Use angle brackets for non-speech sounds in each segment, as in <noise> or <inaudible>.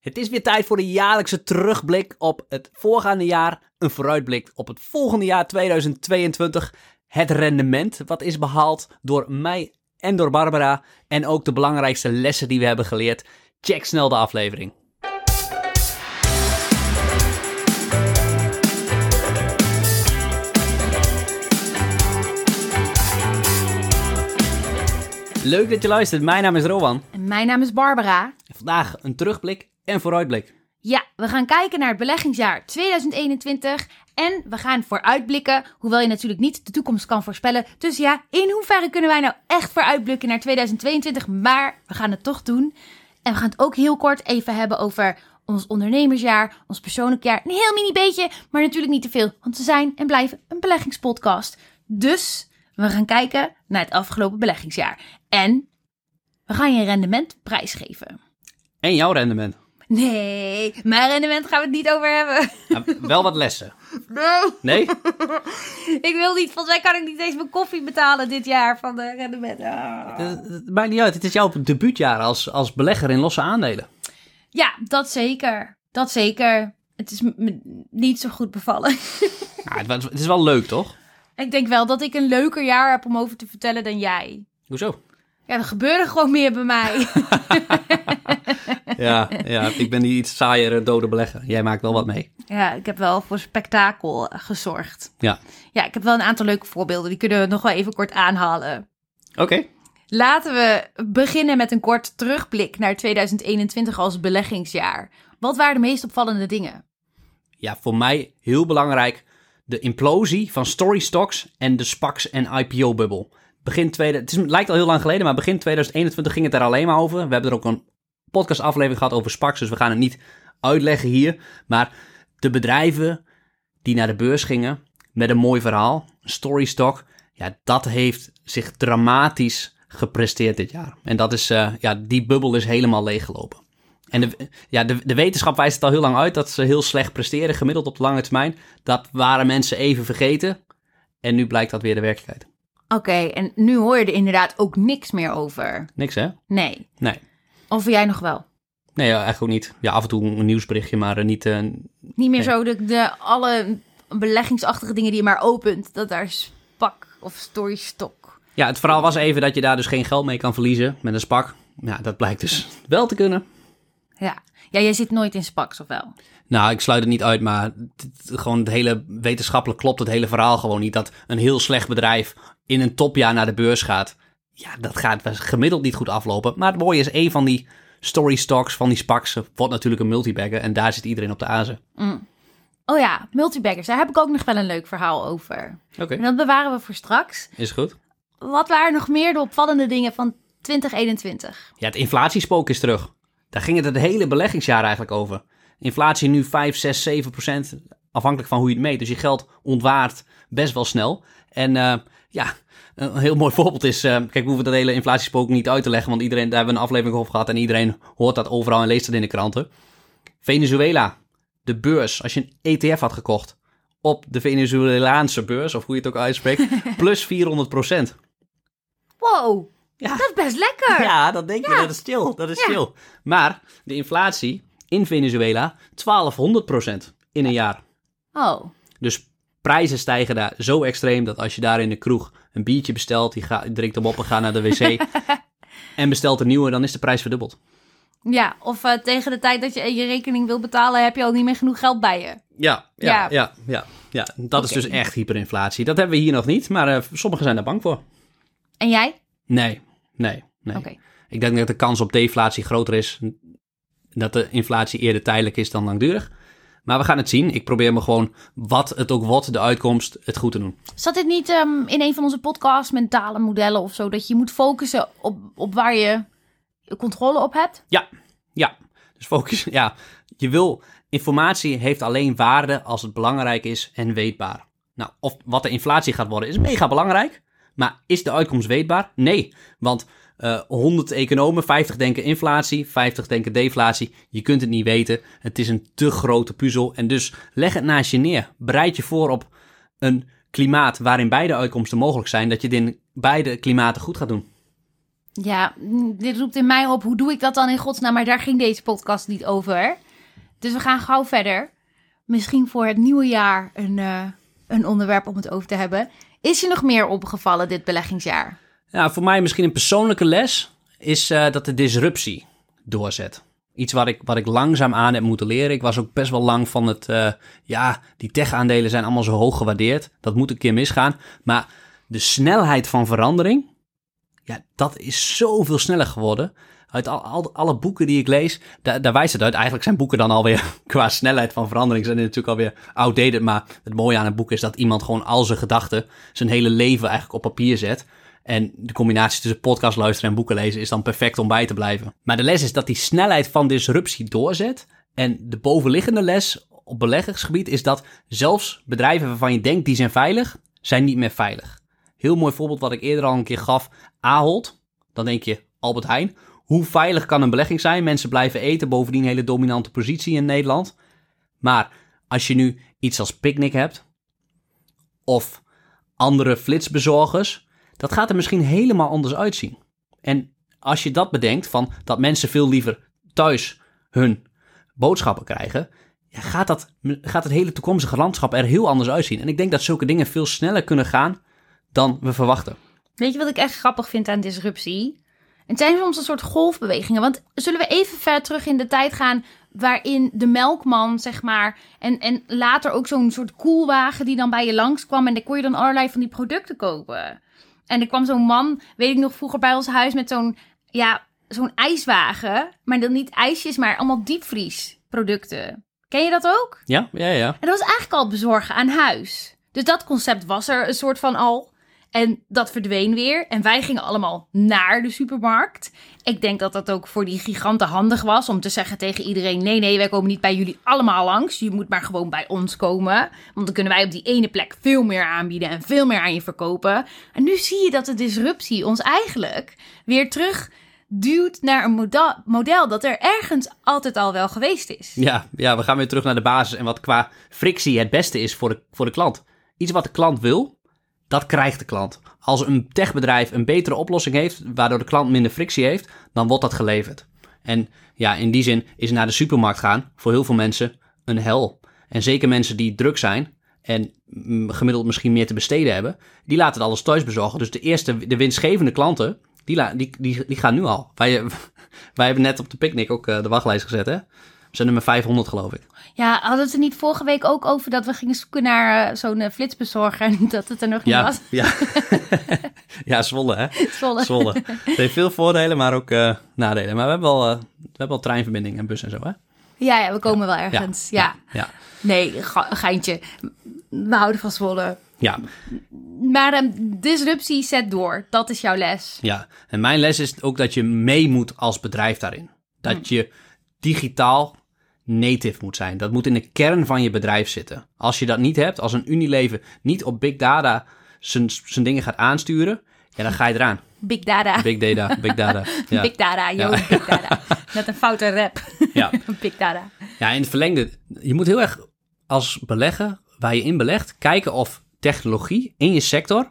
Het is weer tijd voor de jaarlijkse terugblik op het voorgaande jaar. Een vooruitblik op het volgende jaar 2022. Het rendement wat is behaald door mij en door Barbara. En ook de belangrijkste lessen die we hebben geleerd. Check snel de aflevering. Leuk dat je luistert. Mijn naam is Rowan. En mijn naam is Barbara. En vandaag een terugblik en vooruitblik. Ja, we gaan kijken naar het beleggingsjaar 2021 en we gaan vooruitblikken, hoewel je natuurlijk niet de toekomst kan voorspellen. Dus ja, in hoeverre kunnen wij nou echt vooruitblikken naar 2022? Maar we gaan het toch doen. En we gaan het ook heel kort even hebben over ons ondernemersjaar, ons persoonlijk jaar. Een heel mini beetje, maar natuurlijk niet te veel, want we zijn en blijven een beleggingspodcast. Dus we gaan kijken naar het afgelopen beleggingsjaar. En we gaan je rendement prijsgeven. En jouw rendement. Nee, mijn rendement gaan we het niet over hebben. Nou, wel wat lessen. Nee. Nee? <laughs> Ik wil niet, volgens mij kan ik niet eens mijn koffie betalen dit jaar van de rendement. Ah. Het het maakt niet uit. Het is jouw debuutjaar als, als belegger in losse aandelen. Ja, dat zeker. Dat zeker. Het is me niet zo goed bevallen. <laughs> Ja, het, het is wel leuk, toch? ik denk wel dat ik een leuker jaar heb om over te vertellen dan jij. Hoezo? Ja, er gebeurde gewoon meer bij mij. <laughs> Ja, ja, ik ben die iets saaiere dode belegger. Jij maakt wel wat mee. ja, ik heb wel voor spektakel eh, gezorgd. Ja. Ja, ik heb wel een aantal leuke voorbeelden. Die kunnen we nog wel even kort aanhalen. Oké. Laten we beginnen met een kort terugblik naar 2021 als beleggingsjaar. Wat waren de meest opvallende dingen? Ja, voor mij heel belangrijk. De implosie van story stocks en de SPACs en IPO-bubbel. Begin tweede, het is, lijkt al heel lang geleden, maar begin 2021 ging het er alleen maar over. We hebben er ook een podcastaflevering gehad over SPACs, dus we gaan het niet uitleggen hier. Maar de bedrijven die naar de beurs gingen met een mooi verhaal, een story stock, ja, dat heeft zich dramatisch gepresteerd dit jaar. En dat is, eh, ja, die bubbel is helemaal leeggelopen. En de, ja, de, de wetenschap wijst het al heel lang uit dat ze heel slecht presteren, gemiddeld op de lange termijn. Dat waren mensen even vergeten. En nu blijkt dat weer de werkelijkheid. Oké, en nu hoor je er inderdaad ook niks meer over. Niks hè? Nee. Nee. Of jij nog wel? Nee, echt ook niet. Ja, af en toe een nieuwsberichtje, maar eh, niet... eh, Niet meer Nee. zo de, de alle beleggingsachtige dingen die je maar opent, dat daar spak of story stock. Ja, het verhaal was even dat je daar dus geen geld mee kan verliezen met een spak. Ja, dat blijkt dus wel te kunnen. Ja. ja, jij zit nooit in spaks of wel? Nou, ik sluit het niet uit, maar het- gewoon het hele wetenschappelijk klopt het hele verhaal gewoon niet. Dat een heel slecht bedrijf in een topjaar naar de beurs gaat. Ja, dat gaat gemiddeld niet goed aflopen. Maar het mooie is, een van die story stocks, van die SPACs, wordt natuurlijk een multibagger. En daar zit iedereen op de azen. Oh ja, multibaggers, daar heb ik ook nog wel een leuk verhaal over. Oké, En dat bewaren we voor straks. is goed. Wat waren nog meer de opvallende dingen van 2021? Ja, het inflatiespook is terug. Daar ging het het hele beleggingsjaar eigenlijk over. Inflatie nu 5, 6, 7 procent. Afhankelijk van hoe je het meet. Dus je geld ontwaart best wel snel. En eh, ja, een heel mooi voorbeeld is... eh, kijk, we hoeven dat hele inflatiespook niet uit te leggen. Want iedereen, daar hebben we een aflevering over gehad. En iedereen hoort dat overal en leest het in de kranten. Venezuela, de beurs. Als je een ETF had gekocht op de Venezolaanse beurs... of hoe je het ook uitspreekt... <laughs> plus 400 procent. Wow, Ja. dat is best lekker. Ja, dat denk je. Ja. Dat is chill. Dat is Ja. chill. Maar de inflatie in Venezuela 1200% in een jaar. Oh, Dus prijzen stijgen daar zo extreem dat als je daar in de kroeg een biertje bestelt, gaat, je drinkt hem op en gaat naar de wc <laughs> en bestelt een nieuwe, dan is de prijs verdubbeld. ja. Of eh, tegen de tijd dat je je rekening wil betalen, heb je al niet meer genoeg geld bij je. Ja, Ja. ja, ja, ja. ja. Dat is dus echt hyperinflatie. Dat hebben we hier nog niet, maar eh, sommigen zijn daar bang voor. En jij? Nee, nee, nee. Oké. Ik denk dat de kans op deflatie groter is. Dat de inflatie eerder tijdelijk is dan langdurig. Maar we gaan het zien. Ik probeer me gewoon, wat het ook wordt, de uitkomst, het goed te doen. Zat dit niet ehm, in een van onze podcasts, mentale modellen of zo, dat je moet focussen op, op waar je controle op hebt? Ja, ja. Dus focus, ja. Je wil, informatie heeft alleen waarde als het belangrijk is en weetbaar. Nou, of wat de inflatie gaat worden is mega belangrijk. Maar is de uitkomst weetbaar? Nee. Want eh 100 economen, 50 denken inflatie, 50 denken deflatie. Je kunt het niet weten. Het is een te grote puzzel. En dus leg het naast je neer. Bereid je voor op een klimaat waarin beide uitkomsten mogelijk zijn. Dat je het in beide klimaten goed gaat doen. Ja, mm, dit roept in mij op, hoe doe ik dat dan in godsnaam? Maar daar ging deze podcast niet over. Dus we gaan gauw verder. Misschien voor het nieuwe jaar een, eh, een onderwerp om het over te hebben. Is je nog meer opgevallen dit beleggingsjaar? Ja, voor mij misschien een persoonlijke les is eh, dat de disruptie doorzet. Iets wat ik, wat ik langzaam aan heb moeten leren. Ik was ook best wel lang van het, eh, ja, die tech-aandelen zijn allemaal zo hoog gewaardeerd. Dat moet een keer misgaan. Maar de snelheid van verandering, ja, dat is zoveel sneller geworden. Uit al, al- alle boeken die ik lees, daar, daar wijst het uit. Eigenlijk zijn boeken dan alweer <laughs> qua snelheid van verandering zijn natuurlijk alweer outdated. Maar het mooie aan een boek is dat iemand gewoon al zijn gedachten, zijn hele leven eigenlijk op papier zet. En de combinatie tussen podcast luisteren en boeken lezen is dan perfect om bij te blijven. Maar de les is dat die snelheid van disruptie doorzet. En de bovenliggende les op beleggingsgebied is dat zelfs bedrijven waarvan je denkt die zijn veilig, zijn niet meer veilig. Heel mooi voorbeeld wat ik eerder al een keer gaf. Ahold. Dan denk je Albert Heijn. Hoe veilig kan een belegging zijn? Mensen blijven eten, bovendien een hele dominante positie in Nederland. Maar als je nu iets als Picnic hebt, of andere flitsbezorgers, dat gaat er misschien helemaal anders uitzien. En als je dat bedenkt, van dat mensen veel liever thuis hun boodschappen krijgen, gaat, dat, gaat het hele toekomstige landschap er heel anders uitzien. En ik denk dat zulke dingen veel sneller kunnen gaan dan we verwachten. Weet je wat ik echt grappig vind aan disruptie? Het zijn soms een soort golfbewegingen. Want zullen we even ver terug in de tijd gaan waarin de melkman, zeg maar, en, en later ook zo'n soort koelwagen die dan bij je langskwam en daar kon je dan allerlei van die producten kopen. En er kwam zo'n man, weet ik nog, vroeger bij ons huis met zo'n, ja, zo'n ijswagen, maar dan niet ijsjes, maar allemaal diepvriesproducten. Ken je dat ook? Ja, ja, ja. En dat was eigenlijk al bezorgen aan huis. Dus dat concept was er een soort van al. En dat verdween weer. En wij gingen allemaal naar de supermarkt. Ik denk dat dat ook voor die giganten handig was. Om te zeggen tegen iedereen: nee, nee, wij komen niet bij jullie allemaal langs. Je moet maar gewoon bij ons komen. Want dan kunnen wij op die ene plek veel meer aanbieden en veel meer aan je verkopen. En nu zie je dat de disruptie ons eigenlijk weer terug duwt naar een model, model dat er ergens altijd al wel geweest is. Ja, ja, we gaan weer terug naar de basis en wat qua frictie het beste is voor de, voor de klant. Iets wat de klant wil, dat krijgt de klant. Als een techbedrijf een betere oplossing heeft, waardoor de klant minder frictie heeft, dan wordt dat geleverd. En ja, in die zin is naar de supermarkt gaan voor heel veel mensen een hel. En zeker mensen die druk zijn en mm, gemiddeld misschien meer te besteden hebben, die laten alles thuis bezorgen. Dus de eerste, de winstgevende klanten, die, die, die, die gaan nu al. Wij, <laughs> wij hebben net op de picknick ook eh, de wachtlijst gezet, hè? We zijn nummer 500, geloof ik. Ja, hadden er niet vorige week ook over dat we gingen zoeken naar eh, zo'n eh, flitsbezorger en <laughs> dat het er nog niet Ja, was? ja. <laughs> ja, Zwolle, hè? Zwolle. Zwolle. Het <laughs> heeft veel voordelen, maar ook eh, nadelen. Maar we hebben wel, we hebben wel treinverbinding en bus en zo, hè? Ja, ja, we komen wel ergens. Ja. Ja, Nee, ge- geintje. We houden van Zwolle. ja, Maar ehm, disruptie zet door. Dat is jouw les. ja. En mijn les is ook dat je mee moet als bedrijf daarin. Dat je digitaal native moet zijn. Dat moet in de kern van je bedrijf zitten. Als je dat niet hebt, als een Unilever niet op big data zijn, zijn dingen gaat aansturen, ja, dan ga je eraan. Big data. Big data, big data. <laughs> Ja. Big data, Ja. big data. Net een foute rap. <laughs> Ja. <laughs> big data. Ja, in het verlengde, je moet heel erg als belegger, waar je in belegt, kijken of technologie in je sector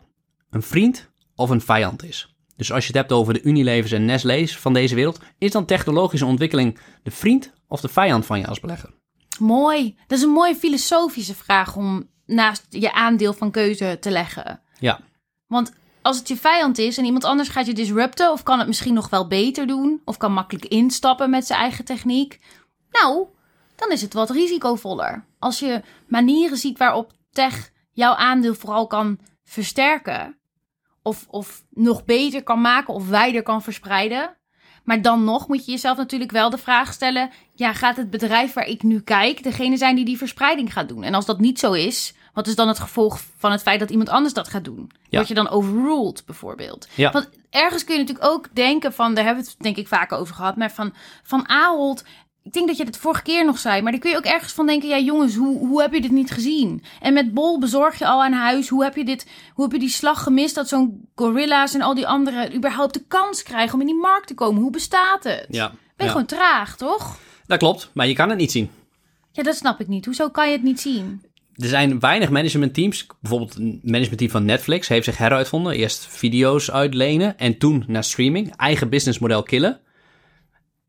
een vriend of een vijand is. Dus als je het hebt over de Unilevers en Nestlé's van deze wereld, is dan technologische ontwikkeling de vriend of de vijand van je als belegger? Mooi. Dat is een mooie filosofische vraag om naast je aandeel van keuze te leggen. Ja, Want als het je vijand is en iemand anders gaat je disrupten, of kan het misschien nog wel beter doen, of kan makkelijk instappen met zijn eigen techniek, nou, dan is het wat risicovoller. Als je manieren ziet waarop tech jouw aandeel vooral kan versterken, of, of nog beter kan maken of wijder kan verspreiden. Maar dan nog moet je jezelf natuurlijk wel de vraag stellen: ja, gaat het bedrijf waar ik nu kijk degene zijn die die verspreiding gaat doen? En als dat niet zo is, wat is dan het gevolg van het feit dat iemand anders dat gaat doen? Ja. Word je dan overruled bijvoorbeeld? Ja. Want ergens kun je natuurlijk ook denken van, daar hebben we het denk ik vaak over gehad, maar van, van Ahold. Ik denk dat je het vorige keer nog zei, maar dan kun je ook ergens van denken: ja, jongens, hoe, hoe heb je dit niet gezien? En met Bol bezorg je al aan huis. Hoe heb je, dit, hoe heb je die slag gemist dat zo'n gorilla's en al die anderen überhaupt de kans krijgen om in die markt te komen? Hoe bestaat het? ja. Ben je ja. gewoon traag, toch? Dat klopt, maar je kan het niet zien. Ja, dat snap ik niet. Hoezo kan je het niet zien? er zijn weinig managementteams. Bijvoorbeeld een managementteam van Netflix heeft zich heruitvonden. Eerst video's uitlenen en toen naar streaming. Eigen businessmodel killen.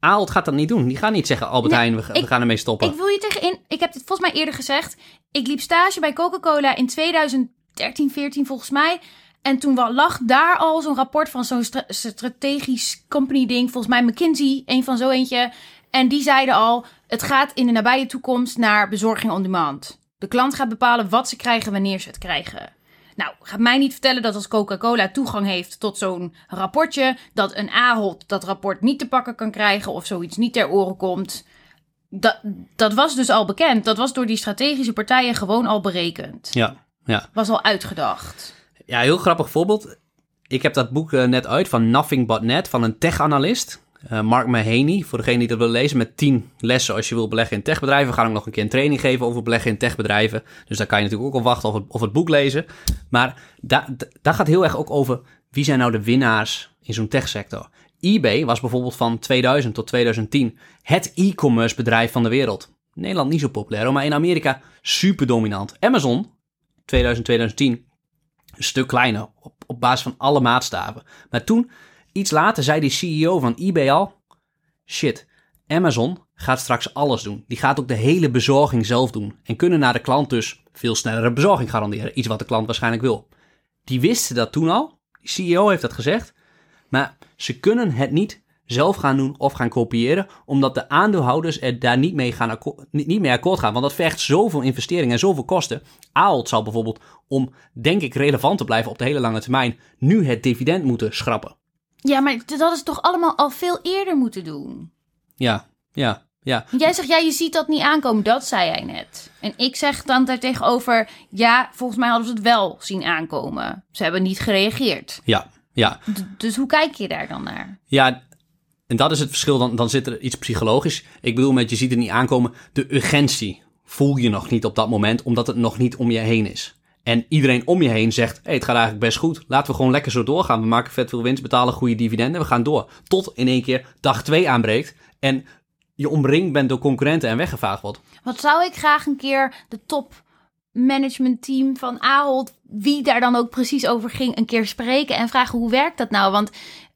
Ahold gaat dat niet doen. Die gaan niet zeggen, Albert Nee, Heijn, we, gaan ermee stoppen. Ik wil je tegenin. Ik heb dit volgens mij eerder gezegd. Ik liep stage bij Coca-Cola in 2013, 14 volgens mij. En toen lag daar al zo'n rapport van zo'n stra- strategisch company ding. Volgens mij McKinsey, een van zo eentje. En die zeiden al, het gaat in de nabije toekomst naar bezorging on demand. De klant gaat bepalen wat ze krijgen wanneer ze het krijgen. Nou, gaat mij niet vertellen dat als Coca-Cola toegang heeft tot zo'n rapportje, dat een Ahold dat rapport niet te pakken kan krijgen of zoiets niet ter oren komt. Dat, dat was dus al bekend. Dat was door die strategische partijen gewoon al berekend. Ja, ja. Was al uitgedacht. ja, heel grappig voorbeeld. Ik heb dat boek eh, net uit van Nothing But Net van een tech-analyst. Eh, Mark Mahaney, voor degene die dat wil lezen, met 10 lessen als je wil beleggen in techbedrijven. We gaan ook nog een keer een training geven over beleggen in techbedrijven. Dus daar kan je natuurlijk ook al wachten of het, of het boek lezen. Maar da, da- daar gaat heel erg ook over wie zijn nou de winnaars in zo'n techsector. eBay was bijvoorbeeld van 2000 tot 2010 het e-commerce bedrijf van de wereld. Nederland niet zo populair, maar in Amerika super dominant. Amazon, 2000, 2010, een stuk kleiner op, op basis van alle maatstaven. Maar toen, iets later, zei die CEO van eBay al: shit, Amazon gaat straks alles doen. Die gaat ook de hele bezorging zelf doen. En kunnen naar de klant dus veel snellere bezorging garanderen. Iets wat de klant waarschijnlijk wil. Die wisten dat toen al. Die CEO heeft dat gezegd. Maar ze kunnen het niet zelf gaan doen of gaan kopiëren, omdat de aandeelhouders er daar niet mee, gaan niet, niet mee akkoord gaan. Want dat vergt zoveel investeringen en zoveel kosten. Ahold zal bijvoorbeeld, om denk ik relevant te blijven op de hele lange termijn, nu het dividend moeten schrappen. Ja, maar dat is toch allemaal al veel eerder moeten doen? Ja, ja, ja. Jij zegt, ja, je ziet dat niet aankomen. Dat zei jij net. En ik zeg dan daar tegenover, ja, volgens mij hadden ze het wel zien aankomen. Ze hebben niet gereageerd. Ja, ja. D- dus hoe kijk je daar dan naar? Ja, en dat is het verschil. Dan, dan zit er iets psychologisch. Ik bedoel met je ziet het niet aankomen. De urgentie voel je nog niet op dat moment, omdat het nog niet om je heen is. En iedereen om je heen zegt, hey, het gaat eigenlijk best goed. Laten we gewoon lekker zo doorgaan. We maken vet veel winst, betalen goede dividenden. We gaan door. Tot in één keer dag 2 aanbreekt en je omringd bent door concurrenten en weggevaagd wordt. Wat zou ik graag een keer de top management team van Ahold, wie daar dan ook precies over ging, een keer spreken en vragen hoe werkt dat nou? Want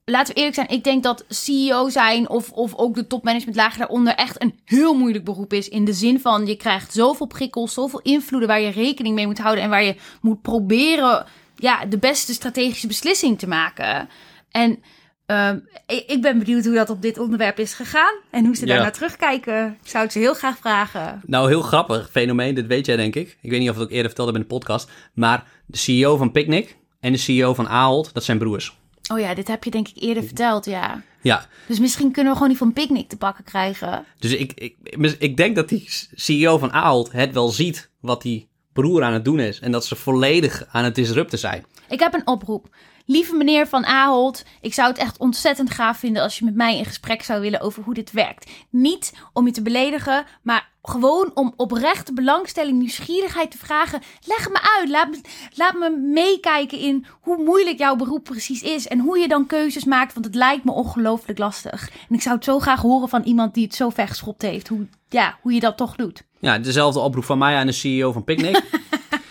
laten we eerlijk zijn, ik denk dat CEO zijn of, of ook de topmanagementlagen daaronder echt een heel moeilijk beroep is. In de zin van je krijgt zoveel prikkels, zoveel invloeden waar je rekening mee moet houden en waar je moet proberen ja, de beste strategische beslissing te maken. En ehm, ik, ben benieuwd hoe dat op dit onderwerp is gegaan en hoe ze Ja. daarnaar terugkijken. Ik zou het ze heel graag vragen. Nou, heel grappig fenomeen, dit weet jij denk ik. Ik weet niet of ik het ook eerder vertelde in de podcast. Maar de CEO van Picnic en de CEO van Ahold, dat zijn broers. Oh ja, dit heb je denk ik eerder verteld, ja. Ja, Dus misschien kunnen we gewoon die van Picnic te pakken krijgen. Dus ik, ik, ik denk dat die CEO van Ahold het wel ziet wat die broer aan het doen is. En dat ze volledig aan het disrupten zijn. Ik heb een oproep. Lieve meneer van Ahold, ik zou het echt ontzettend gaaf vinden als je met mij in gesprek zou willen over hoe dit werkt. Niet om je te beledigen, maar gewoon om oprechte belangstelling, nieuwsgierigheid te vragen. Leg me uit. Laat me, laat me meekijken in hoe moeilijk jouw beroep precies is en hoe je dan keuzes maakt, want het lijkt me ongelooflijk lastig. En ik zou het zo graag horen van iemand die het zo ver geschopt heeft, hoe, ja, hoe je dat toch doet. Ja, dezelfde oproep van mij aan de CEO van Picnic. <laughs>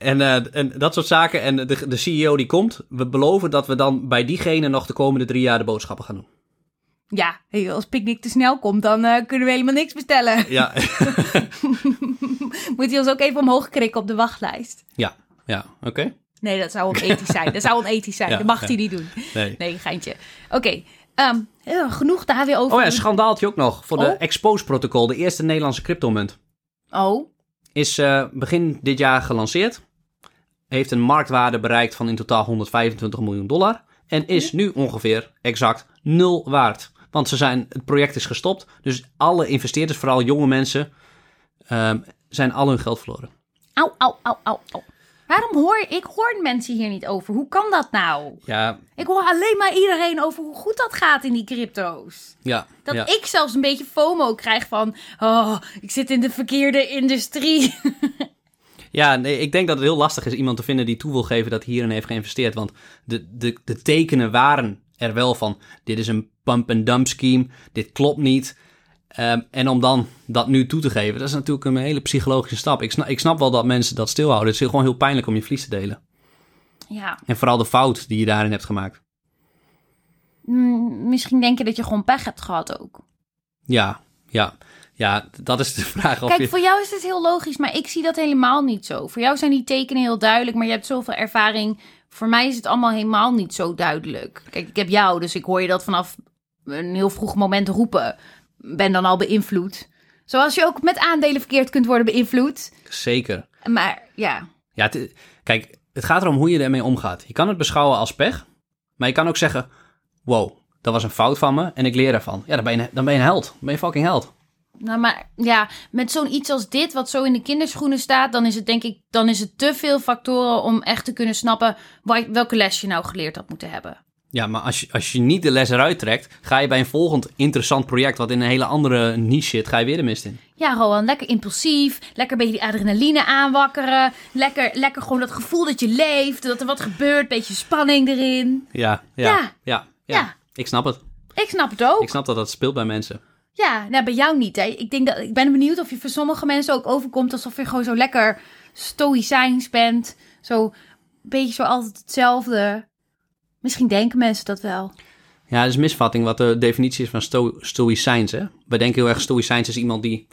en, eh, en dat soort zaken. En de, de CEO die komt, we beloven dat we dan bij diegene nog de komende drie jaar de boodschappen gaan doen. Ja, hey, als Picnic te snel komt, dan eh, kunnen we helemaal niks bestellen. Ja, <laughs> Moet hij ons ook even omhoog krikken op de wachtlijst? ja, ja oké. Nee, dat zou onethisch zijn. Dat zou onethisch zijn. Ja, dat mag ja. hij niet doen. Nee. Nee, geintje. Oké, ehm, ja, genoeg daar weer over. Oh ja, schandaaltje ook nog. Voor de Oh. Expose-protocol, de eerste Nederlandse cryptomunt. Oh, is eh, begin dit jaar gelanceerd. Heeft een marktwaarde bereikt van in totaal 125 miljoen dollar. En is nu ongeveer exact nul waard. Want ze zijn, het project is gestopt. Dus alle investeerders, vooral jonge mensen, ehm, zijn al hun geld verloren. au, au, au, au, au. Waarom hoor ik hoor mensen hier niet over? Hoe kan dat nou? Ja, Ik hoor alleen maar iedereen over hoe goed dat gaat in die crypto's. ja, Dat ja. ik zelfs een beetje FOMO krijg van... Oh, ik zit in de verkeerde industrie. <laughs> Ja, nee, ik denk dat het heel lastig is iemand te vinden die toe wil geven dat hij hierin heeft geïnvesteerd. Want de, de, de tekenen waren er wel van. Dit is een pump-and-dump scheme. Dit klopt niet. Ehm, en om dan dat nu toe te geven, dat is natuurlijk een hele psychologische stap. Ik snap, ik snap wel dat mensen dat stilhouden. Het is gewoon heel pijnlijk om je verlies te delen. Ja, En vooral de fout die je daarin hebt gemaakt. Mm, misschien denk je dat je gewoon pech hebt gehad ook. Ja, ja, ja, dat is de <laughs> vraag of Kijk, je... voor jou is het heel logisch, maar ik zie dat helemaal niet zo. Voor jou zijn die tekenen heel duidelijk, maar je hebt zoveel ervaring. Voor mij is het allemaal helemaal niet zo duidelijk. Kijk, ik heb jou, dus ik hoor je dat vanaf een heel vroeg moment roepen. Ben dan al beïnvloed. Zoals je ook met aandelen verkeerd kunt worden beïnvloed. Zeker. Maar ja, Ja, het- kijk, het gaat erom hoe je ermee omgaat. Je kan het beschouwen als pech, maar je kan ook zeggen... Wow, dat was een fout van me en ik leer ervan. Ja, dan ben je, dan ben je een held. Dan ben je fucking held. Nou maar ja, met zo'n iets als dit, wat zo in de kinderschoenen staat, dan is het denk ik, dan is het te veel factoren om echt te kunnen snappen welke les je nou geleerd had moeten hebben. Ja, maar als je, als je niet de les eruit trekt... ga je bij een volgend interessant project... wat in een hele andere niche zit, ga je weer de mist in. Ja, gewoon lekker impulsief. Lekker een beetje die adrenaline aanwakkeren. Lekker, lekker gewoon dat gevoel dat je leeft. Dat er wat gebeurt. Beetje spanning erin. Ja, ja, Ja. ja, ja. Ja. Ik snap het. Ik snap het ook. Ik snap dat dat speelt bij mensen. Ja, nou, bij jou niet. Hè. Ik, denk dat, ik ben benieuwd of je voor sommige mensen ook overkomt alsof je gewoon zo lekker stoïcijns bent. Zo een beetje zo altijd hetzelfde. Misschien denken mensen dat wel. Ja, dat is misvatting wat de definitie is van sto stoïcijns. Hè? Wij denken heel erg stoïcijns is iemand die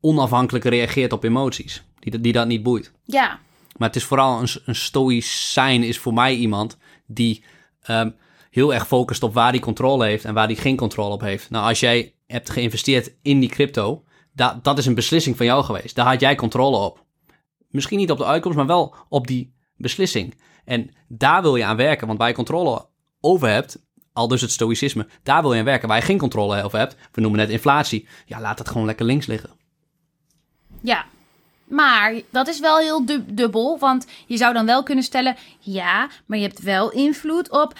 onafhankelijk reageert op emoties. Die, die dat niet boeit. Ja, Maar het is vooral een, een stoïcijn is voor mij iemand die ehm, heel erg focust op waar hij controle heeft en waar hij geen controle op heeft. Nou, als jij hebt geïnvesteerd in die crypto, dat, dat is een beslissing van jou geweest. Daar had jij controle op. Misschien niet op de uitkomst, maar wel op die beslissing. En daar wil je aan werken, want waar je controle over hebt, al dus het stoïcisme, daar wil je aan werken. Waar je geen controle over hebt, we noemen het inflatie, ja, laat het gewoon lekker links liggen. ja. Maar dat is wel heel dub- dubbel. Want je zou dan wel kunnen stellen: ja, maar je hebt wel invloed op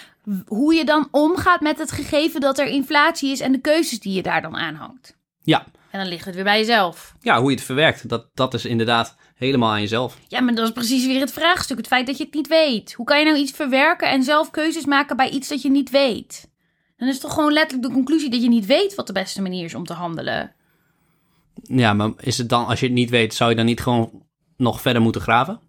hoe je dan omgaat met het gegeven dat er inflatie is en de keuzes die je daar dan aanhangt. Ja, En dan ligt het weer bij jezelf. ja hoe je het verwerkt, dat, dat is inderdaad helemaal aan jezelf. Ja, maar dat is precies weer het vraagstuk. Het feit dat je het niet weet. Hoe kan je nou iets verwerken en zelf keuzes maken bij iets dat je niet weet? Dan is toch gewoon letterlijk de conclusie dat je niet weet wat de beste manier is om te handelen. Ja, maar is het dan, als je het niet weet, zou je dan niet gewoon nog verder moeten graven?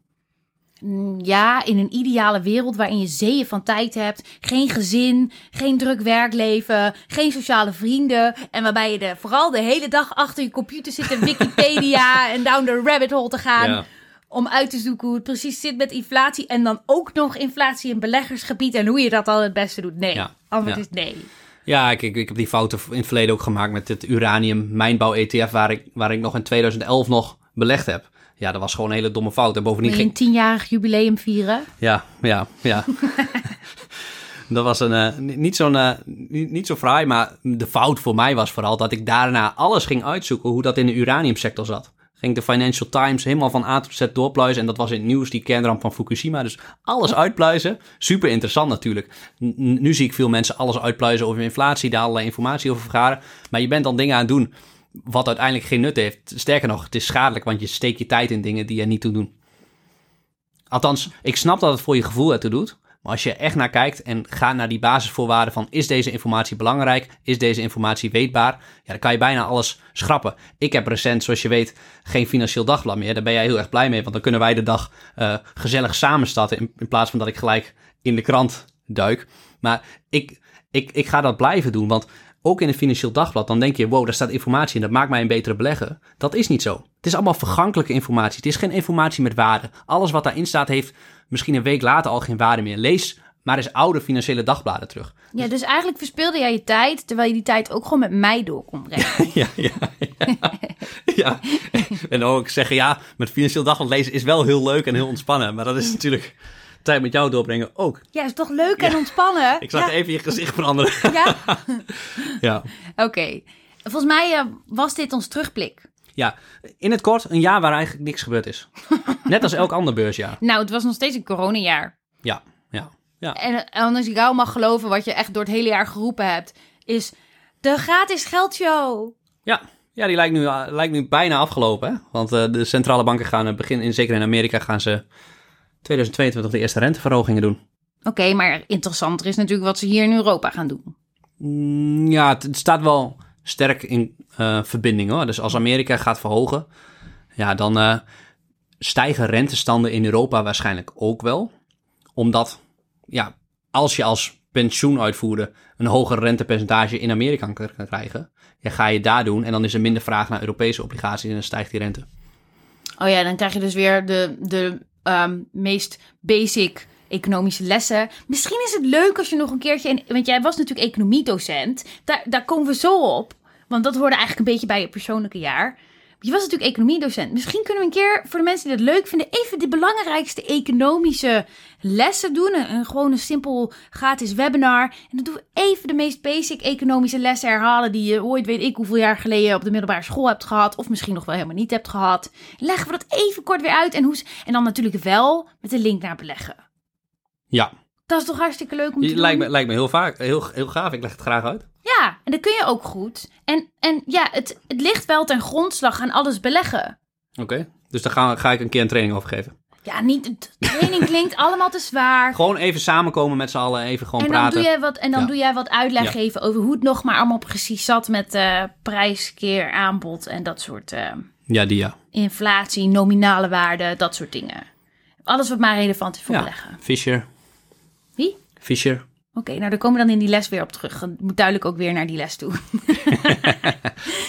Mm, Ja, in een ideale wereld waarin je zeeën van tijd hebt, geen gezin, geen druk werkleven, geen sociale vrienden en waarbij je de, vooral de hele dag achter je computer zit in Wikipedia <laughs> en down the rabbit hole te gaan Ja. om uit te zoeken hoe het precies zit met inflatie en dan ook nog inflatie in beleggersgebied en hoe je dat dan het beste doet. Nee, Ja, antwoord ja. is nee. Ja, ik, ik, ik heb die fouten in het verleden ook gemaakt met het uranium mijnbouw ETF, waar ik, waar ik nog in 2011 nog belegd heb. Ja, dat was gewoon een hele domme fout. En bovendien ging... een tienjarig jubileum vieren? Ja, ja, ja. <laughs> <laughs> dat was een, eh, niet, zo'n, eh, niet, niet zo fraai, maar de fout voor mij was vooral dat ik daarna alles ging uitzoeken hoe dat in de uraniumsector zat. Ging de Financial Times helemaal van A tot Z doorpluizen en dat was in het nieuws die kernramp van Fukushima. Dus alles uitpluizen, super interessant natuurlijk. N- nu zie ik veel mensen alles uitpluizen over inflatie, daar allerlei informatie over vergaren. Maar je bent dan dingen aan het doen wat uiteindelijk geen nut heeft. Sterker nog, het is schadelijk, want je steekt je tijd in dingen die er niet toe doen. Althans, ik snap dat het voor je gevoel ertoe doet. Maar als je echt naar kijkt en gaat naar die basisvoorwaarden van... is deze informatie belangrijk? Is deze informatie weetbaar? Ja, dan kan je bijna alles schrappen. Ik heb recent, zoals je weet, geen financieel dagblad meer. Daar ben jij heel erg blij mee, want dan kunnen wij de dag eh, gezellig samenstatten... In, in plaats van dat ik gelijk in de krant duik. Maar ik, ik, ik ga dat blijven doen, want ook in een financieel dagblad... dan denk je, wow, daar staat informatie in, dat maakt mij een betere belegger. Dat is niet zo. Het is allemaal vergankelijke informatie. Het is geen informatie met waarde. Alles wat daarin staat heeft misschien een week later al geen waarde meer. Lees maar eens oude financiële dagbladen terug. Ja, dus eigenlijk verspeelde jij je tijd, terwijl je die tijd ook gewoon met mij door kon brengen. <laughs> Ja, ja, ja. ja. En ook zeggen, ja, met financieel dagblad lezen is wel heel leuk en heel ontspannen. Maar dat is natuurlijk tijd met jou doorbrengen ook. Ja, is toch leuk en ontspannen? <laughs> Ik zag ja. even je gezicht veranderen. Ja? <laughs> Ja. Oké. Volgens mij eh, was dit ons terugblik. ja, in het kort, een jaar waar eigenlijk niks gebeurd is. <laughs> Net als elk ander beursjaar. Nou, het was nog steeds een coronajaar. Ja, ja, ja. En, en als ik jou mag geloven, wat je echt door het hele jaar geroepen hebt, is de gratis geldshow. Ja, ja die lijkt nu, eh, lijkt nu bijna afgelopen. Hè? Want eh, de centrale banken gaan eh, begin, in, zeker in Amerika, gaan ze 2022 de eerste renteverhogingen doen. Oké, maar interessanter is natuurlijk wat ze hier in Europa gaan doen. Mm, ja, het, het staat wel sterk in eh, verbinding hoor. Dus als Amerika gaat verhogen, ja, dan eh, stijgen rentestanden in Europa waarschijnlijk ook wel. Omdat, ja, als je als pensioenuitvoerder een hoger rentepercentage in Amerika kan kan krijgen, ja, ga je daar doen en dan is er minder vraag naar Europese obligaties en dan stijgt die rente. Oh ja, dan krijg je dus weer de, de ehm, meest basic economische lessen. Misschien is het leuk als je nog een keertje... want jij was natuurlijk economiedocent. Daar, daar komen we zo op. Want dat hoorde eigenlijk een beetje bij je persoonlijke jaar. Je was natuurlijk economiedocent. Misschien kunnen we een keer, voor de mensen die dat leuk vinden... even de belangrijkste economische lessen doen. Een, gewoon een simpel gratis webinar. En dan doen we even de meest basic economische lessen herhalen... die je ooit, weet ik hoeveel jaar geleden... op de middelbare school hebt gehad. Of misschien nog wel helemaal niet hebt gehad. Leggen we dat even kort weer uit. En, en dan natuurlijk wel met een link naar beleggen. Ja, Dat is toch hartstikke leuk om te doen? lijkt me, lijkt me heel, vaak, heel, heel gaaf. Ik leg het graag uit. Ja, en dat kun je ook goed. En, en ja, het, het ligt wel ten grondslag aan alles beleggen. Oké, dus daar ga, ga ik een keer een training over geven. Ja, niet, training klinkt allemaal te zwaar. <laughs> Gewoon even samenkomen met z'n allen, even gewoon En dan, praten. doe jij wat, en dan Ja. doe jij wat uitleg Ja. geven over hoe het nog maar allemaal precies zat met eh prijs, keer, aanbod en dat soort eh, Ja, die ja. inflatie, nominale waarde, dat soort dingen. Alles wat maar relevant is voor ja. beleggen. Fisher. Wie? Fisher. Oké, nou daar komen we dan in die les weer op terug. Je moet duidelijk ook weer naar die les toe. <laughs>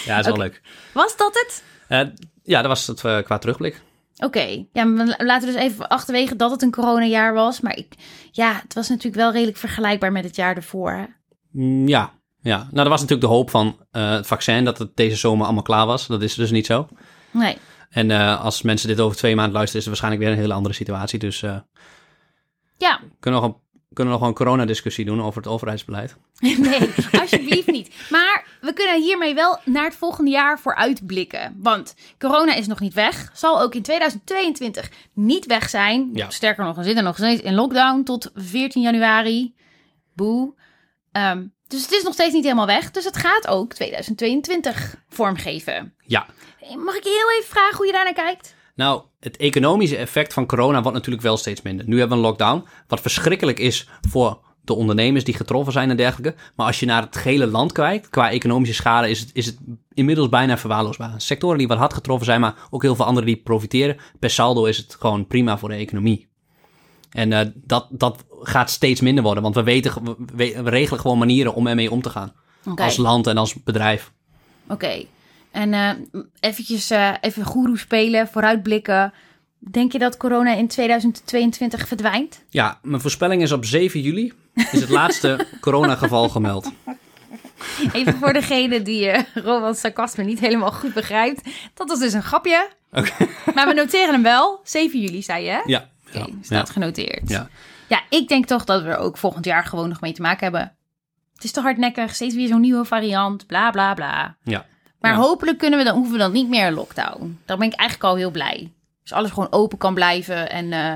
Ja, dat is wel leuk. Was dat het? Eh, ja, dat was het eh, qua terugblik. Oké, ja, maar we laten dus even achterwege dat het een coronajaar was. Maar ik, ja, het was natuurlijk wel redelijk vergelijkbaar met het jaar ervoor. hè? Mm, ja, ja. Nou, er was natuurlijk de hoop van eh, het vaccin dat het deze zomer allemaal klaar was. Dat is dus niet zo. Nee, En als mensen dit over twee maanden luisteren, is het waarschijnlijk weer een hele andere situatie. Dus ja, kunnen we nog een, kunnen we nog wel een coronadiscussie doen over het overheidsbeleid. <laughs> nee, alsjeblieft niet. Maar we kunnen hiermee wel naar het volgende jaar vooruitblikken. Want corona is nog niet weg. Zal ook in 2022 niet weg zijn. Ja. Sterker nog, we zitten nog steeds in lockdown tot 14 januari. Boe. Ehm, dus het is nog steeds niet helemaal weg. Dus het gaat ook 2022 vormgeven. Ja, Mag ik je heel even vragen hoe je daarnaar kijkt? Nou, het economische effect van corona wordt natuurlijk wel steeds minder. Nu hebben we een lockdown, wat verschrikkelijk is voor de ondernemers die getroffen zijn en dergelijke. Maar als je naar het gehele land kijkt, qua economische schade, is het, is het inmiddels bijna verwaarloosbaar. Sectoren die wat hard getroffen zijn, maar ook heel veel anderen die profiteren. Per saldo is het gewoon prima voor de economie. En eh, dat, dat gaat steeds minder worden, want we, weten, we, regelen gewoon manieren om ermee om te gaan. Als land en als bedrijf. Oké. En eh eventjes eh, even goeroe spelen, vooruitblikken. Denk je dat corona in 2022 verdwijnt? Ja, mijn voorspelling is op 7 juli is het laatste <laughs> coronageval gemeld. Even voor degene die eh Rowan's sarcasme niet helemaal goed begrijpt. Dat was dus een grapje. Maar we noteren hem wel. 7 juli, zei je, hè? Ja. Oké, ja, staat ja, genoteerd. ja. Ja, ik denk toch dat we er ook volgend jaar gewoon nog mee te maken hebben. Het is te hardnekkig, steeds weer zo'n nieuwe variant, bla bla bla. ja. Maar Ja. hopelijk kunnen we dan, hoeven we dan niet meer in lockdown. Daar ben ik eigenlijk al heel blij. Dus alles gewoon open kan blijven. En eh,